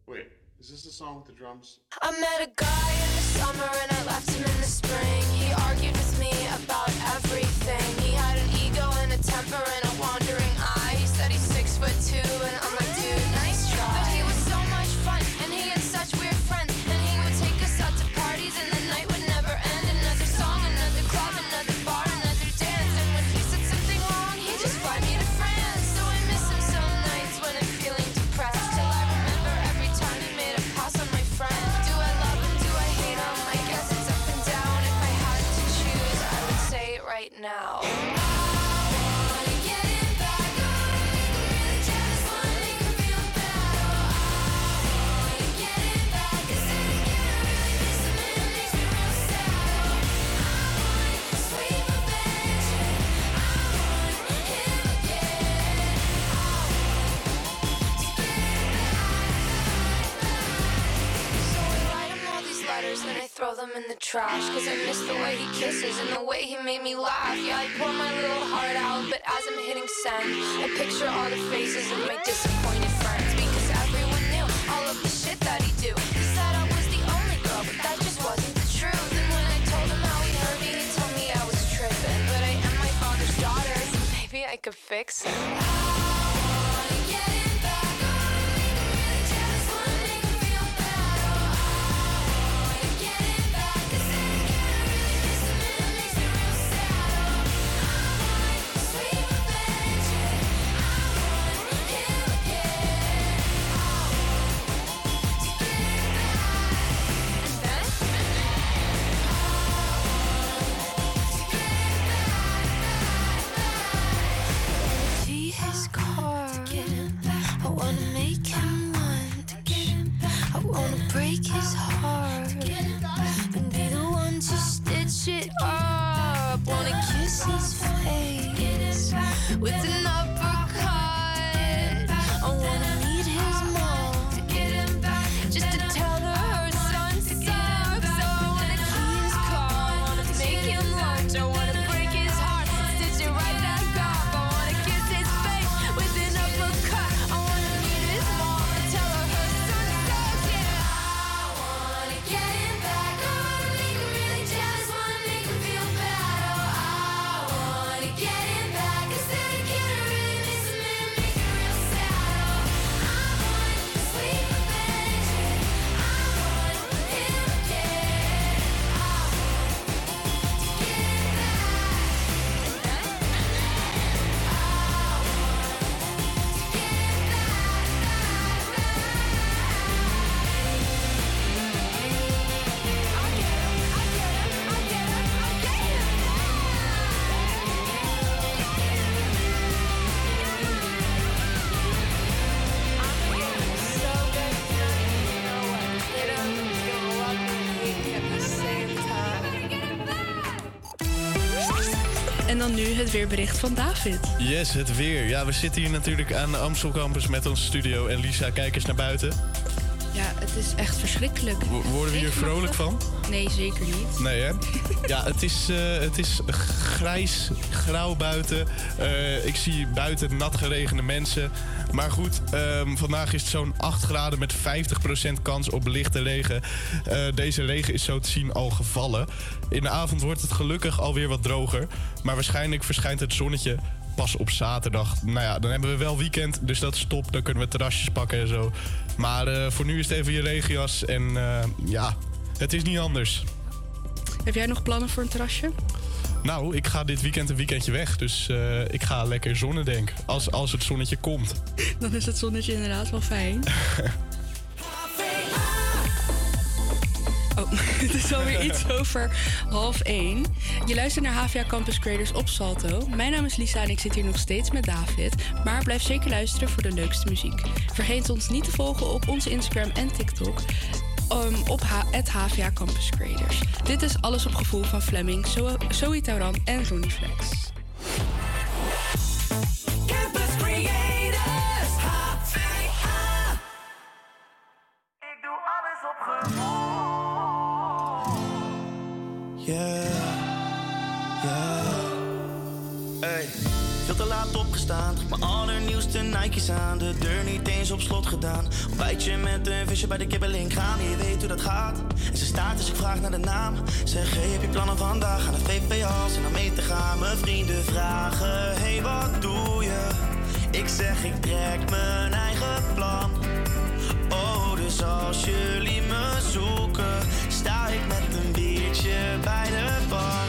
Wait, is this the song with the drums? I met a guy in the summer and I left him in the spring. He argued with me about everything. In the trash. Cause I miss the way he kisses and the way he made me laugh. Yeah, I pour my little heart out, but as I'm hitting send, I picture all the faces of my disappointed friends. Because everyone knew all of the shit that he do. He said I was the only girl, but that just wasn't the truth. And when I told him how he hurt me, he told me I was tripping. But I am my father's daughter, so maybe I could fix it. Het weerbericht van David. Yes, het weer. Ja, we zitten hier natuurlijk aan de Amstel Campus met onze studio. En Lisa, kijk eens naar buiten. Ja, het is echt verschrikkelijk. W- worden we hier vrolijk van? Nee, zeker niet. Nee, hè? Ja, het is, eh, het is grijs, grauw buiten. Eh, ik zie buiten nat geregende mensen. Maar goed, ehm, vandaag is het zo'n 8 graden met 50% kans op lichte regen. Eh, deze regen is zo te zien al gevallen. In de avond wordt het gelukkig alweer wat droger. Maar waarschijnlijk verschijnt het zonnetje pas op zaterdag. Nou ja, dan hebben we wel weekend, dus dat is top. Dan kunnen we terrasjes pakken en zo. Maar eh, voor nu is het even je regenjas. En eh, ja, het is niet anders. Heb jij nog plannen voor een terrasje? Nou, ik ga dit weekend een weekendje weg. Dus eh, ik ga lekker zonnen, denk Als, als het zonnetje komt. Dan is het zonnetje inderdaad wel fijn. Oh, het is alweer iets over half één. Je luistert naar HVA Campus Creators op Salto. Mijn naam is Lisa en ik zit hier nog steeds met David. Maar blijf zeker luisteren voor de leukste muziek. Vergeet ons niet te volgen op onze Instagram en TikTok. Um, op het HVA Campus Creators. Dit is Alles op Gevoel van Fleming, Zo- Zoe Tauran en Ronnie Flex. Allernieuwste Nike's aan. De deur niet eens op slot gedaan. Ontbijtje met een visje bij de kibbeling gaan. Je weet hoe dat gaat. En ze staat dus ik vraag naar de naam. Zeg, heb je plannen vandaag? Aan het VPA's en dan mee te gaan. Mijn vrienden vragen, hey, wat doe je? Ik zeg, ik trek mijn eigen plan. Oh, dus als jullie me zoeken, sta ik met een biertje bij de bar.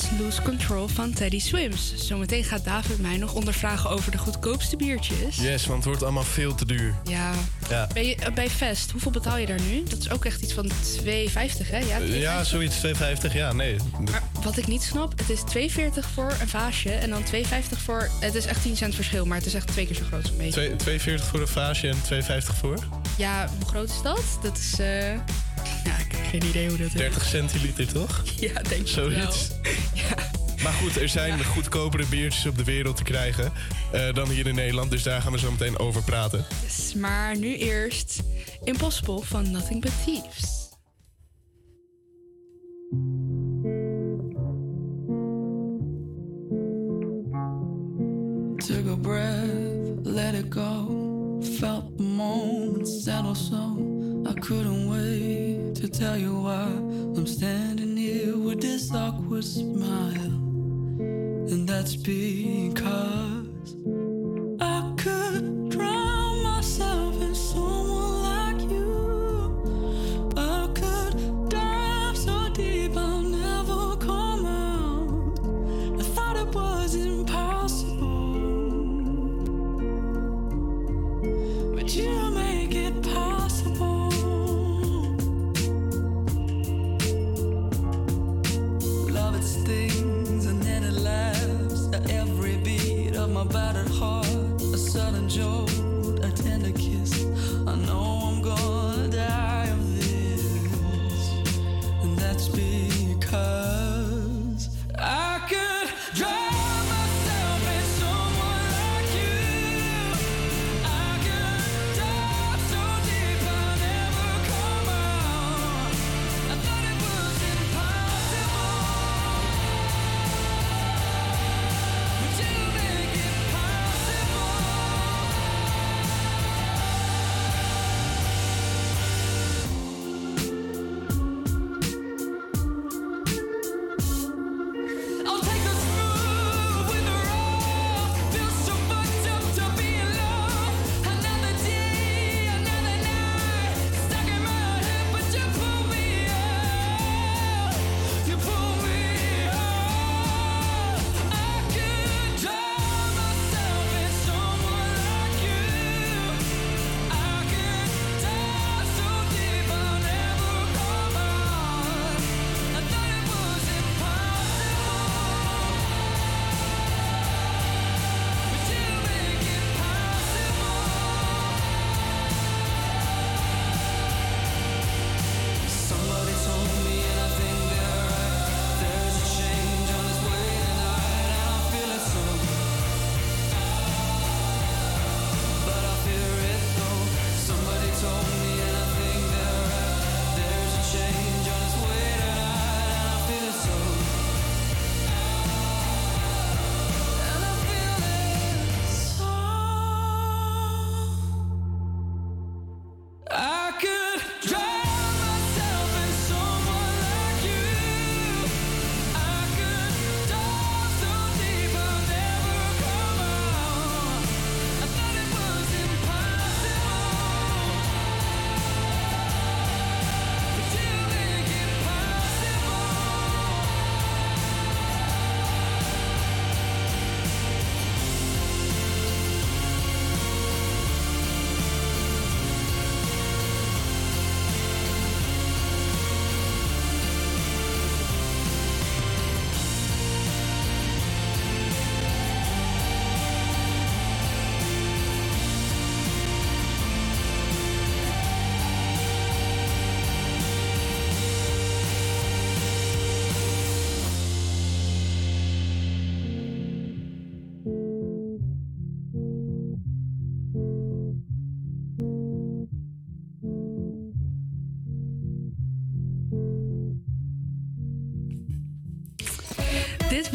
was Lose Control van Teddy Swims. Zometeen gaat David mij nog ondervragen over de goedkoopste biertjes. Yes, want het wordt allemaal veel te duur. Ja. ja. Eh, bij, bij Vest, hoeveel betaal je daar nu? Dat is ook echt iets van 2,50 hè? Ja, eh, ja zoiets 2,50. Ja, nee. Maar wat ik niet snap, het is 2,40 voor een vaasje en dan 2,50 voor... Het is echt 10 cent verschil, maar het is echt twee keer zo groot zo'n beetje. 2,40 voor een vaasje en 2,50 voor? Ja, hoe groot is dat? Dat is... Uh... Ja, ik heb geen idee hoe dat 30 is. 30 centiliter, toch? Ja, denk ik Zoiets. Maar goed, er zijn goedkopere biertjes op de wereld te krijgen eh, dan hier in Nederland. Dus daar gaan we zo meteen over praten. Maar nu eerst Impossible van Nothing But Thieves.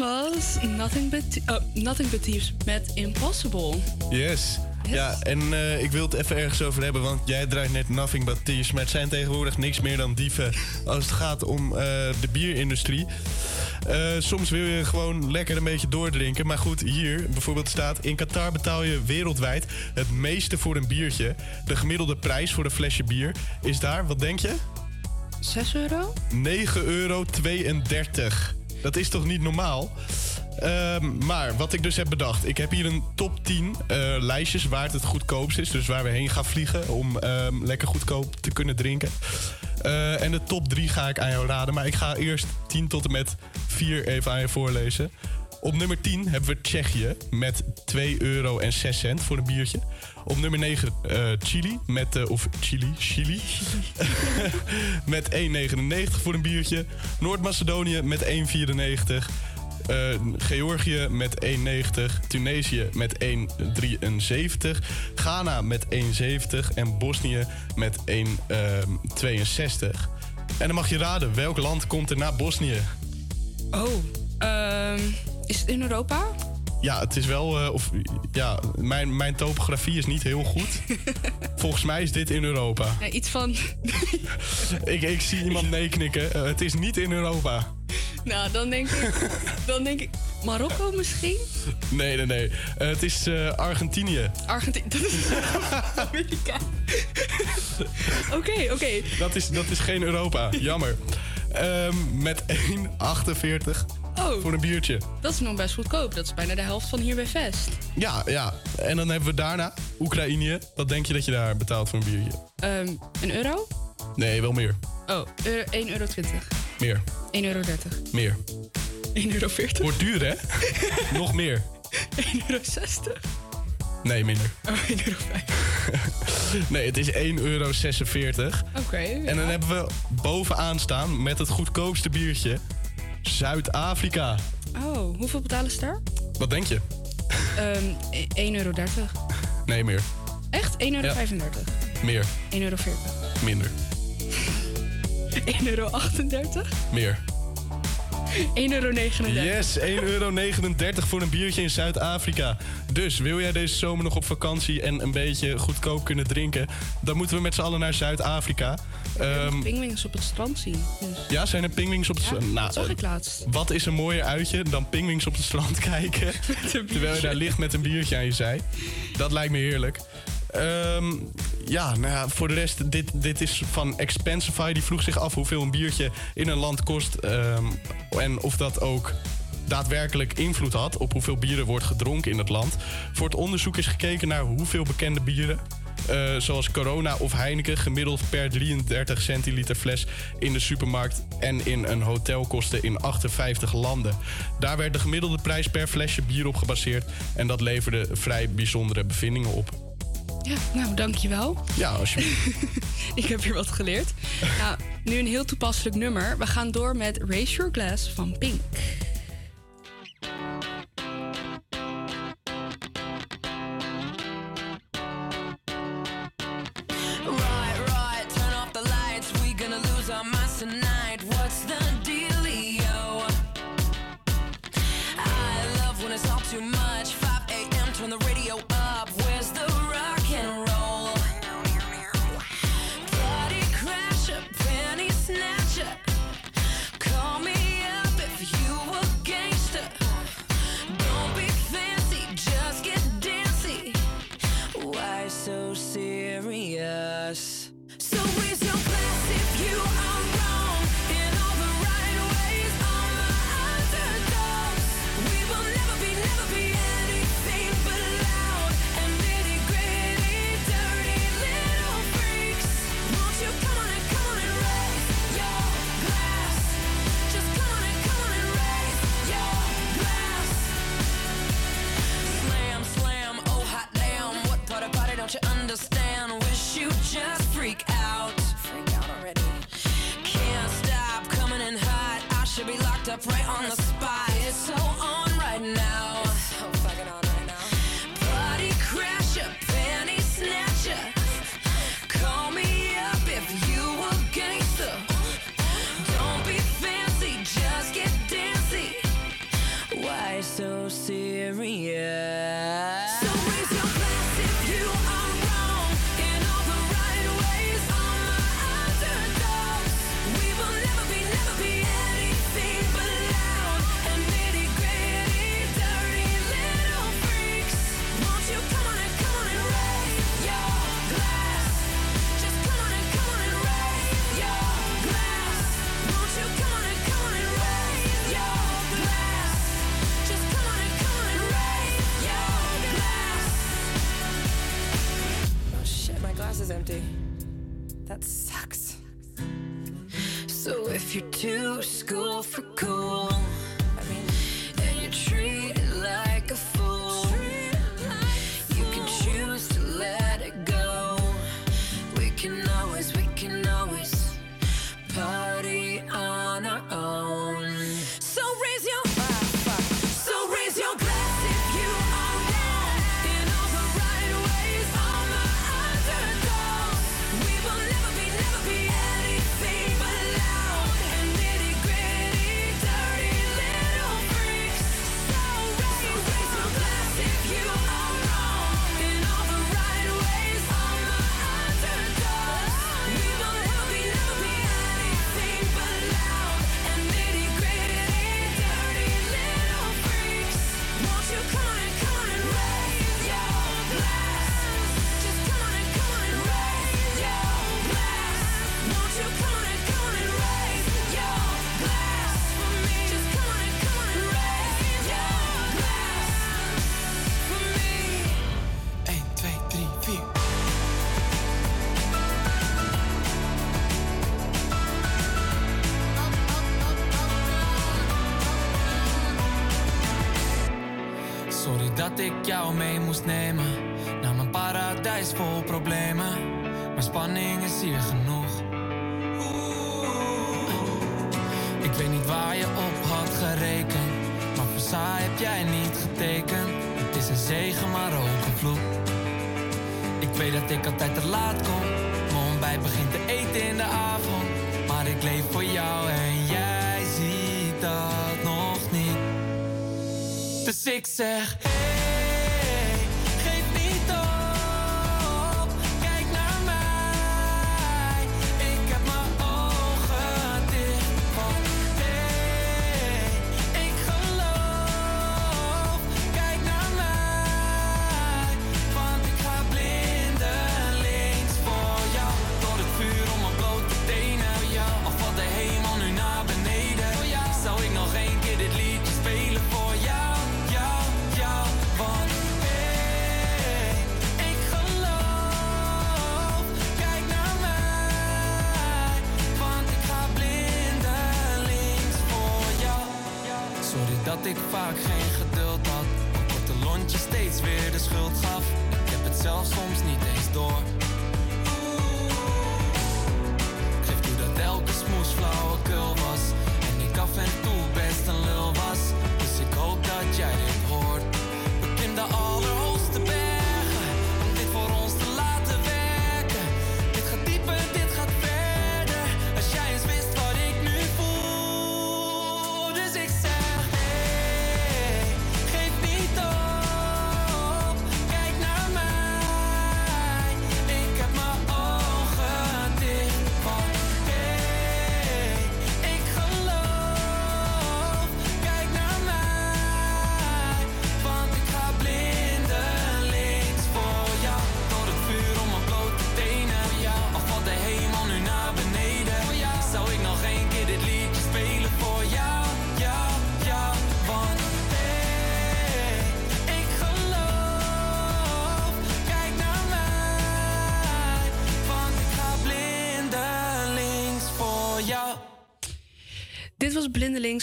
Was Nothing But, oh, Nothing But Thieves met Impossible. Yes. Ja, en eh, ik wil het even ergens over hebben, want jij draait net Nothing But Thieves. Maar het zijn tegenwoordig niks meer dan dieven als het gaat om eh, de bierindustrie. Eh, soms wil je gewoon lekker een beetje doordrinken. Maar goed, hier bijvoorbeeld staat... in Qatar betaal je wereldwijd het meeste voor een biertje. De gemiddelde prijs voor een flesje bier is daar, wat denk je? 6 euro? 9,32 euro. Dat is toch niet normaal? Ehm, maar wat ik dus heb bedacht. Ik heb hier een top 10 eh, lijstjes waar het het goedkoopst is. Dus waar we heen gaan vliegen om ehm, lekker goedkoop te kunnen drinken. Eh, en de top 3 ga ik aan jou raden. Maar ik ga eerst 10 tot en met 4 even aan je voorlezen. Op nummer 10 hebben we Tsjechië met 2,06 euro en 6 cent voor een biertje. Op nummer 9 eh, Chili met, eh, of Chili, Chili, met 1,99 voor een biertje. Noord-Macedonië met 1,94. Eh, Georgië met 1,90. Tunesië met 1,73. Ghana met 1,70. En Bosnië met 1,62. en dan mag je raden, welk land komt er na Bosnië? Oh, ehm, is het in Europa? Ja, het is wel. eh, of, ja, mijn, mijn topografie is niet heel goed. Volgens mij is dit in Europa. Ja, iets van... Ik, ik zie iemand nee knikken. Eh, het is niet in Europa. nou, dan denk ik... Dan denk ik... Marokko misschien? Nee, nee, nee. Eh, het is Argentinië. Argentinië. Dat is Amerika. Oké, oké. Dat is, dat is geen Europa. Jammer. Ehm, met 1,48 Oh. voor een biertje. Dat is nog best goedkoop. Dat is bijna de helft van hier bij Vest. Ja, ja. En dan hebben we daarna Oekraïne. Wat denk je dat je daar betaalt voor een biertje? Ehm, een euro? Nee, wel meer. Oh, euro, 1,20 euro. Meer. 1,30 euro. Meer. 1,40 euro. Wordt duur, hè? Nog meer. 1,60 euro. Nee, minder. Oh, 1,50 euro. Nee, het is 1,46 euro. Oké. En dan hebben we bovenaan staan met het goedkoopste biertje Zuid-Afrika. Oh, hoeveel betalen ze daar? Wat denk je? Ehm 1,30 euro. Nee, meer. Echt? 1,35 euro. Meer. 1,40 euro. Minder. 1,38 euro. Meer. 1,39 euro. Yes, 1,39 euro voor een biertje in Zuid-Afrika. Dus wil jij deze zomer nog op vakantie en een beetje goedkoop kunnen drinken... dan moeten we met z'n allen naar Zuid-Afrika. Ehm, Pingwings op het strand zien. Dus. ja, zijn er pingwings op het strand? Nou, dat zag ik laatst. Wat is een mooier uitje dan pingwings op het strand kijken... terwijl je daar ligt met een biertje aan je zij? Dat lijkt me heerlijk. Ehm, ja, nou ja, voor de rest, dit, dit is van Expensify. Die vroeg zich af hoeveel een biertje in een land kost. ehm, en of dat ook daadwerkelijk invloed had op hoeveel bieren wordt gedronken in het land. Voor het onderzoek is gekeken naar hoeveel bekende bieren... eh, zoals Corona of Heineken gemiddeld per 33 centiliter fles in de supermarkt en in een hotel kosten in 58 landen. Daar werd de gemiddelde prijs per flesje bier op gebaseerd en dat leverde vrij bijzondere bevindingen op. Ja, nou, dankjewel. Ja, alsjeblieft. Ik heb hier wat geleerd. nou, nu een heel toepasselijk nummer. We gaan door met Raise Your Glass van Pink. Yeah. So if you're too school for weet dat ik altijd te laat kom. Mijn ontbijt begint te eten in de avond. Maar ik leef voor jou en jij ziet dat nog niet. Dus ik zeg.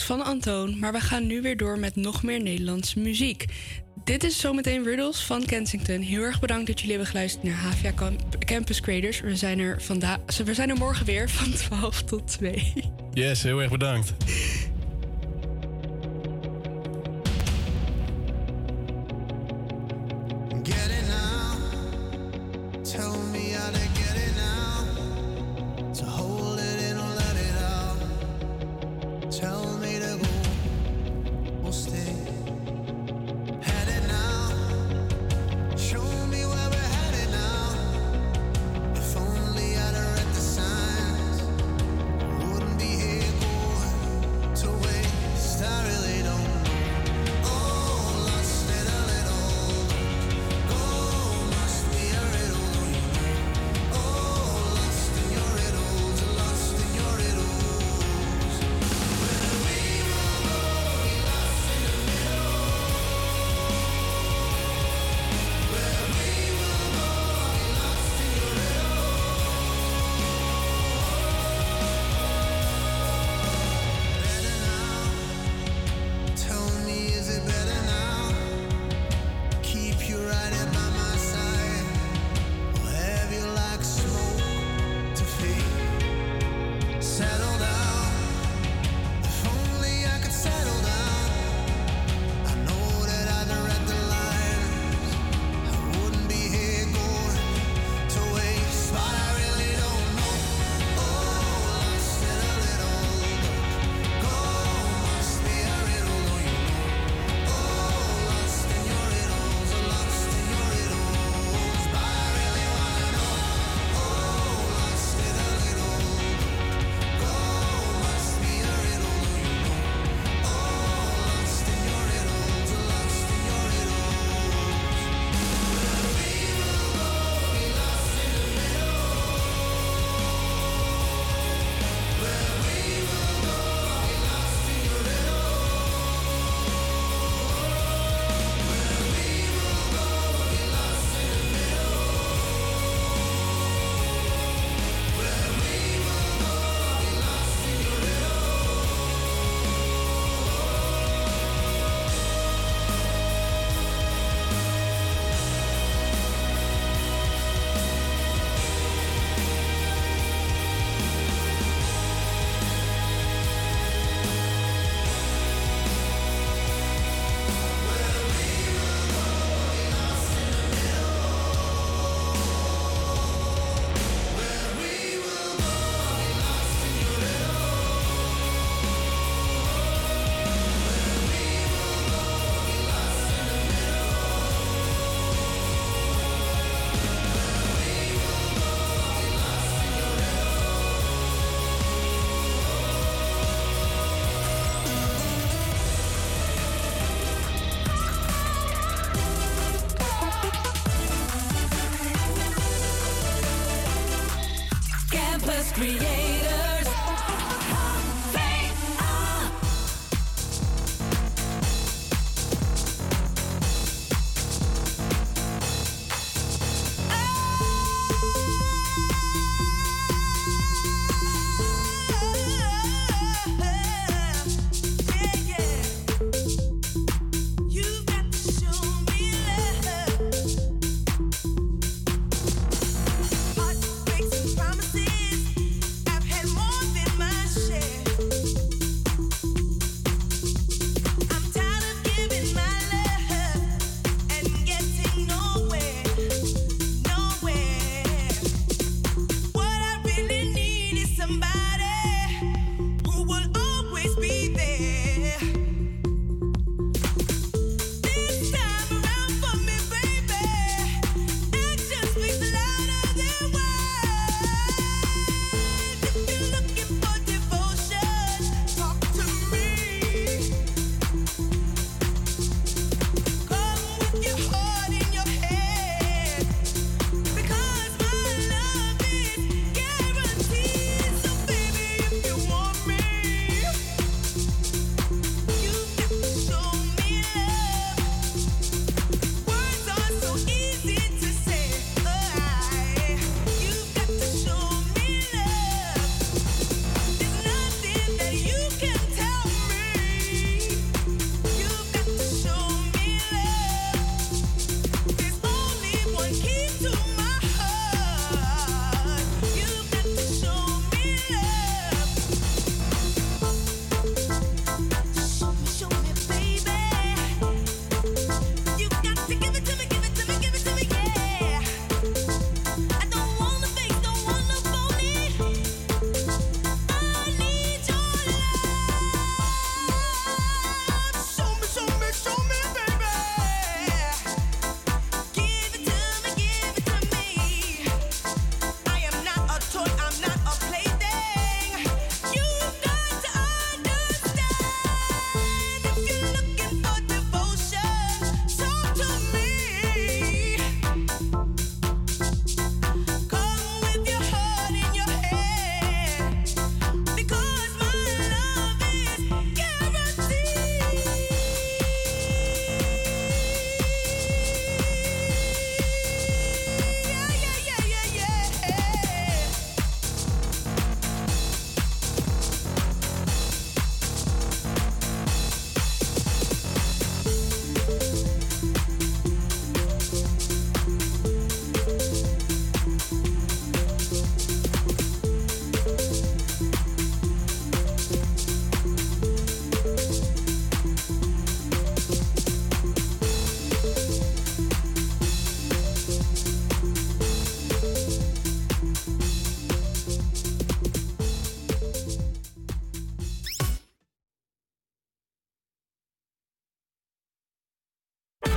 van Antoon, maar we gaan nu weer door met nog meer Nederlandse muziek. Dit is zometeen Riddles van Kensington. Heel erg bedankt dat jullie hebben geluisterd naar Havia Campus Creators. We zijn er, vandaag, we zijn er morgen weer van 12 tot 2. Yes, heel erg bedankt.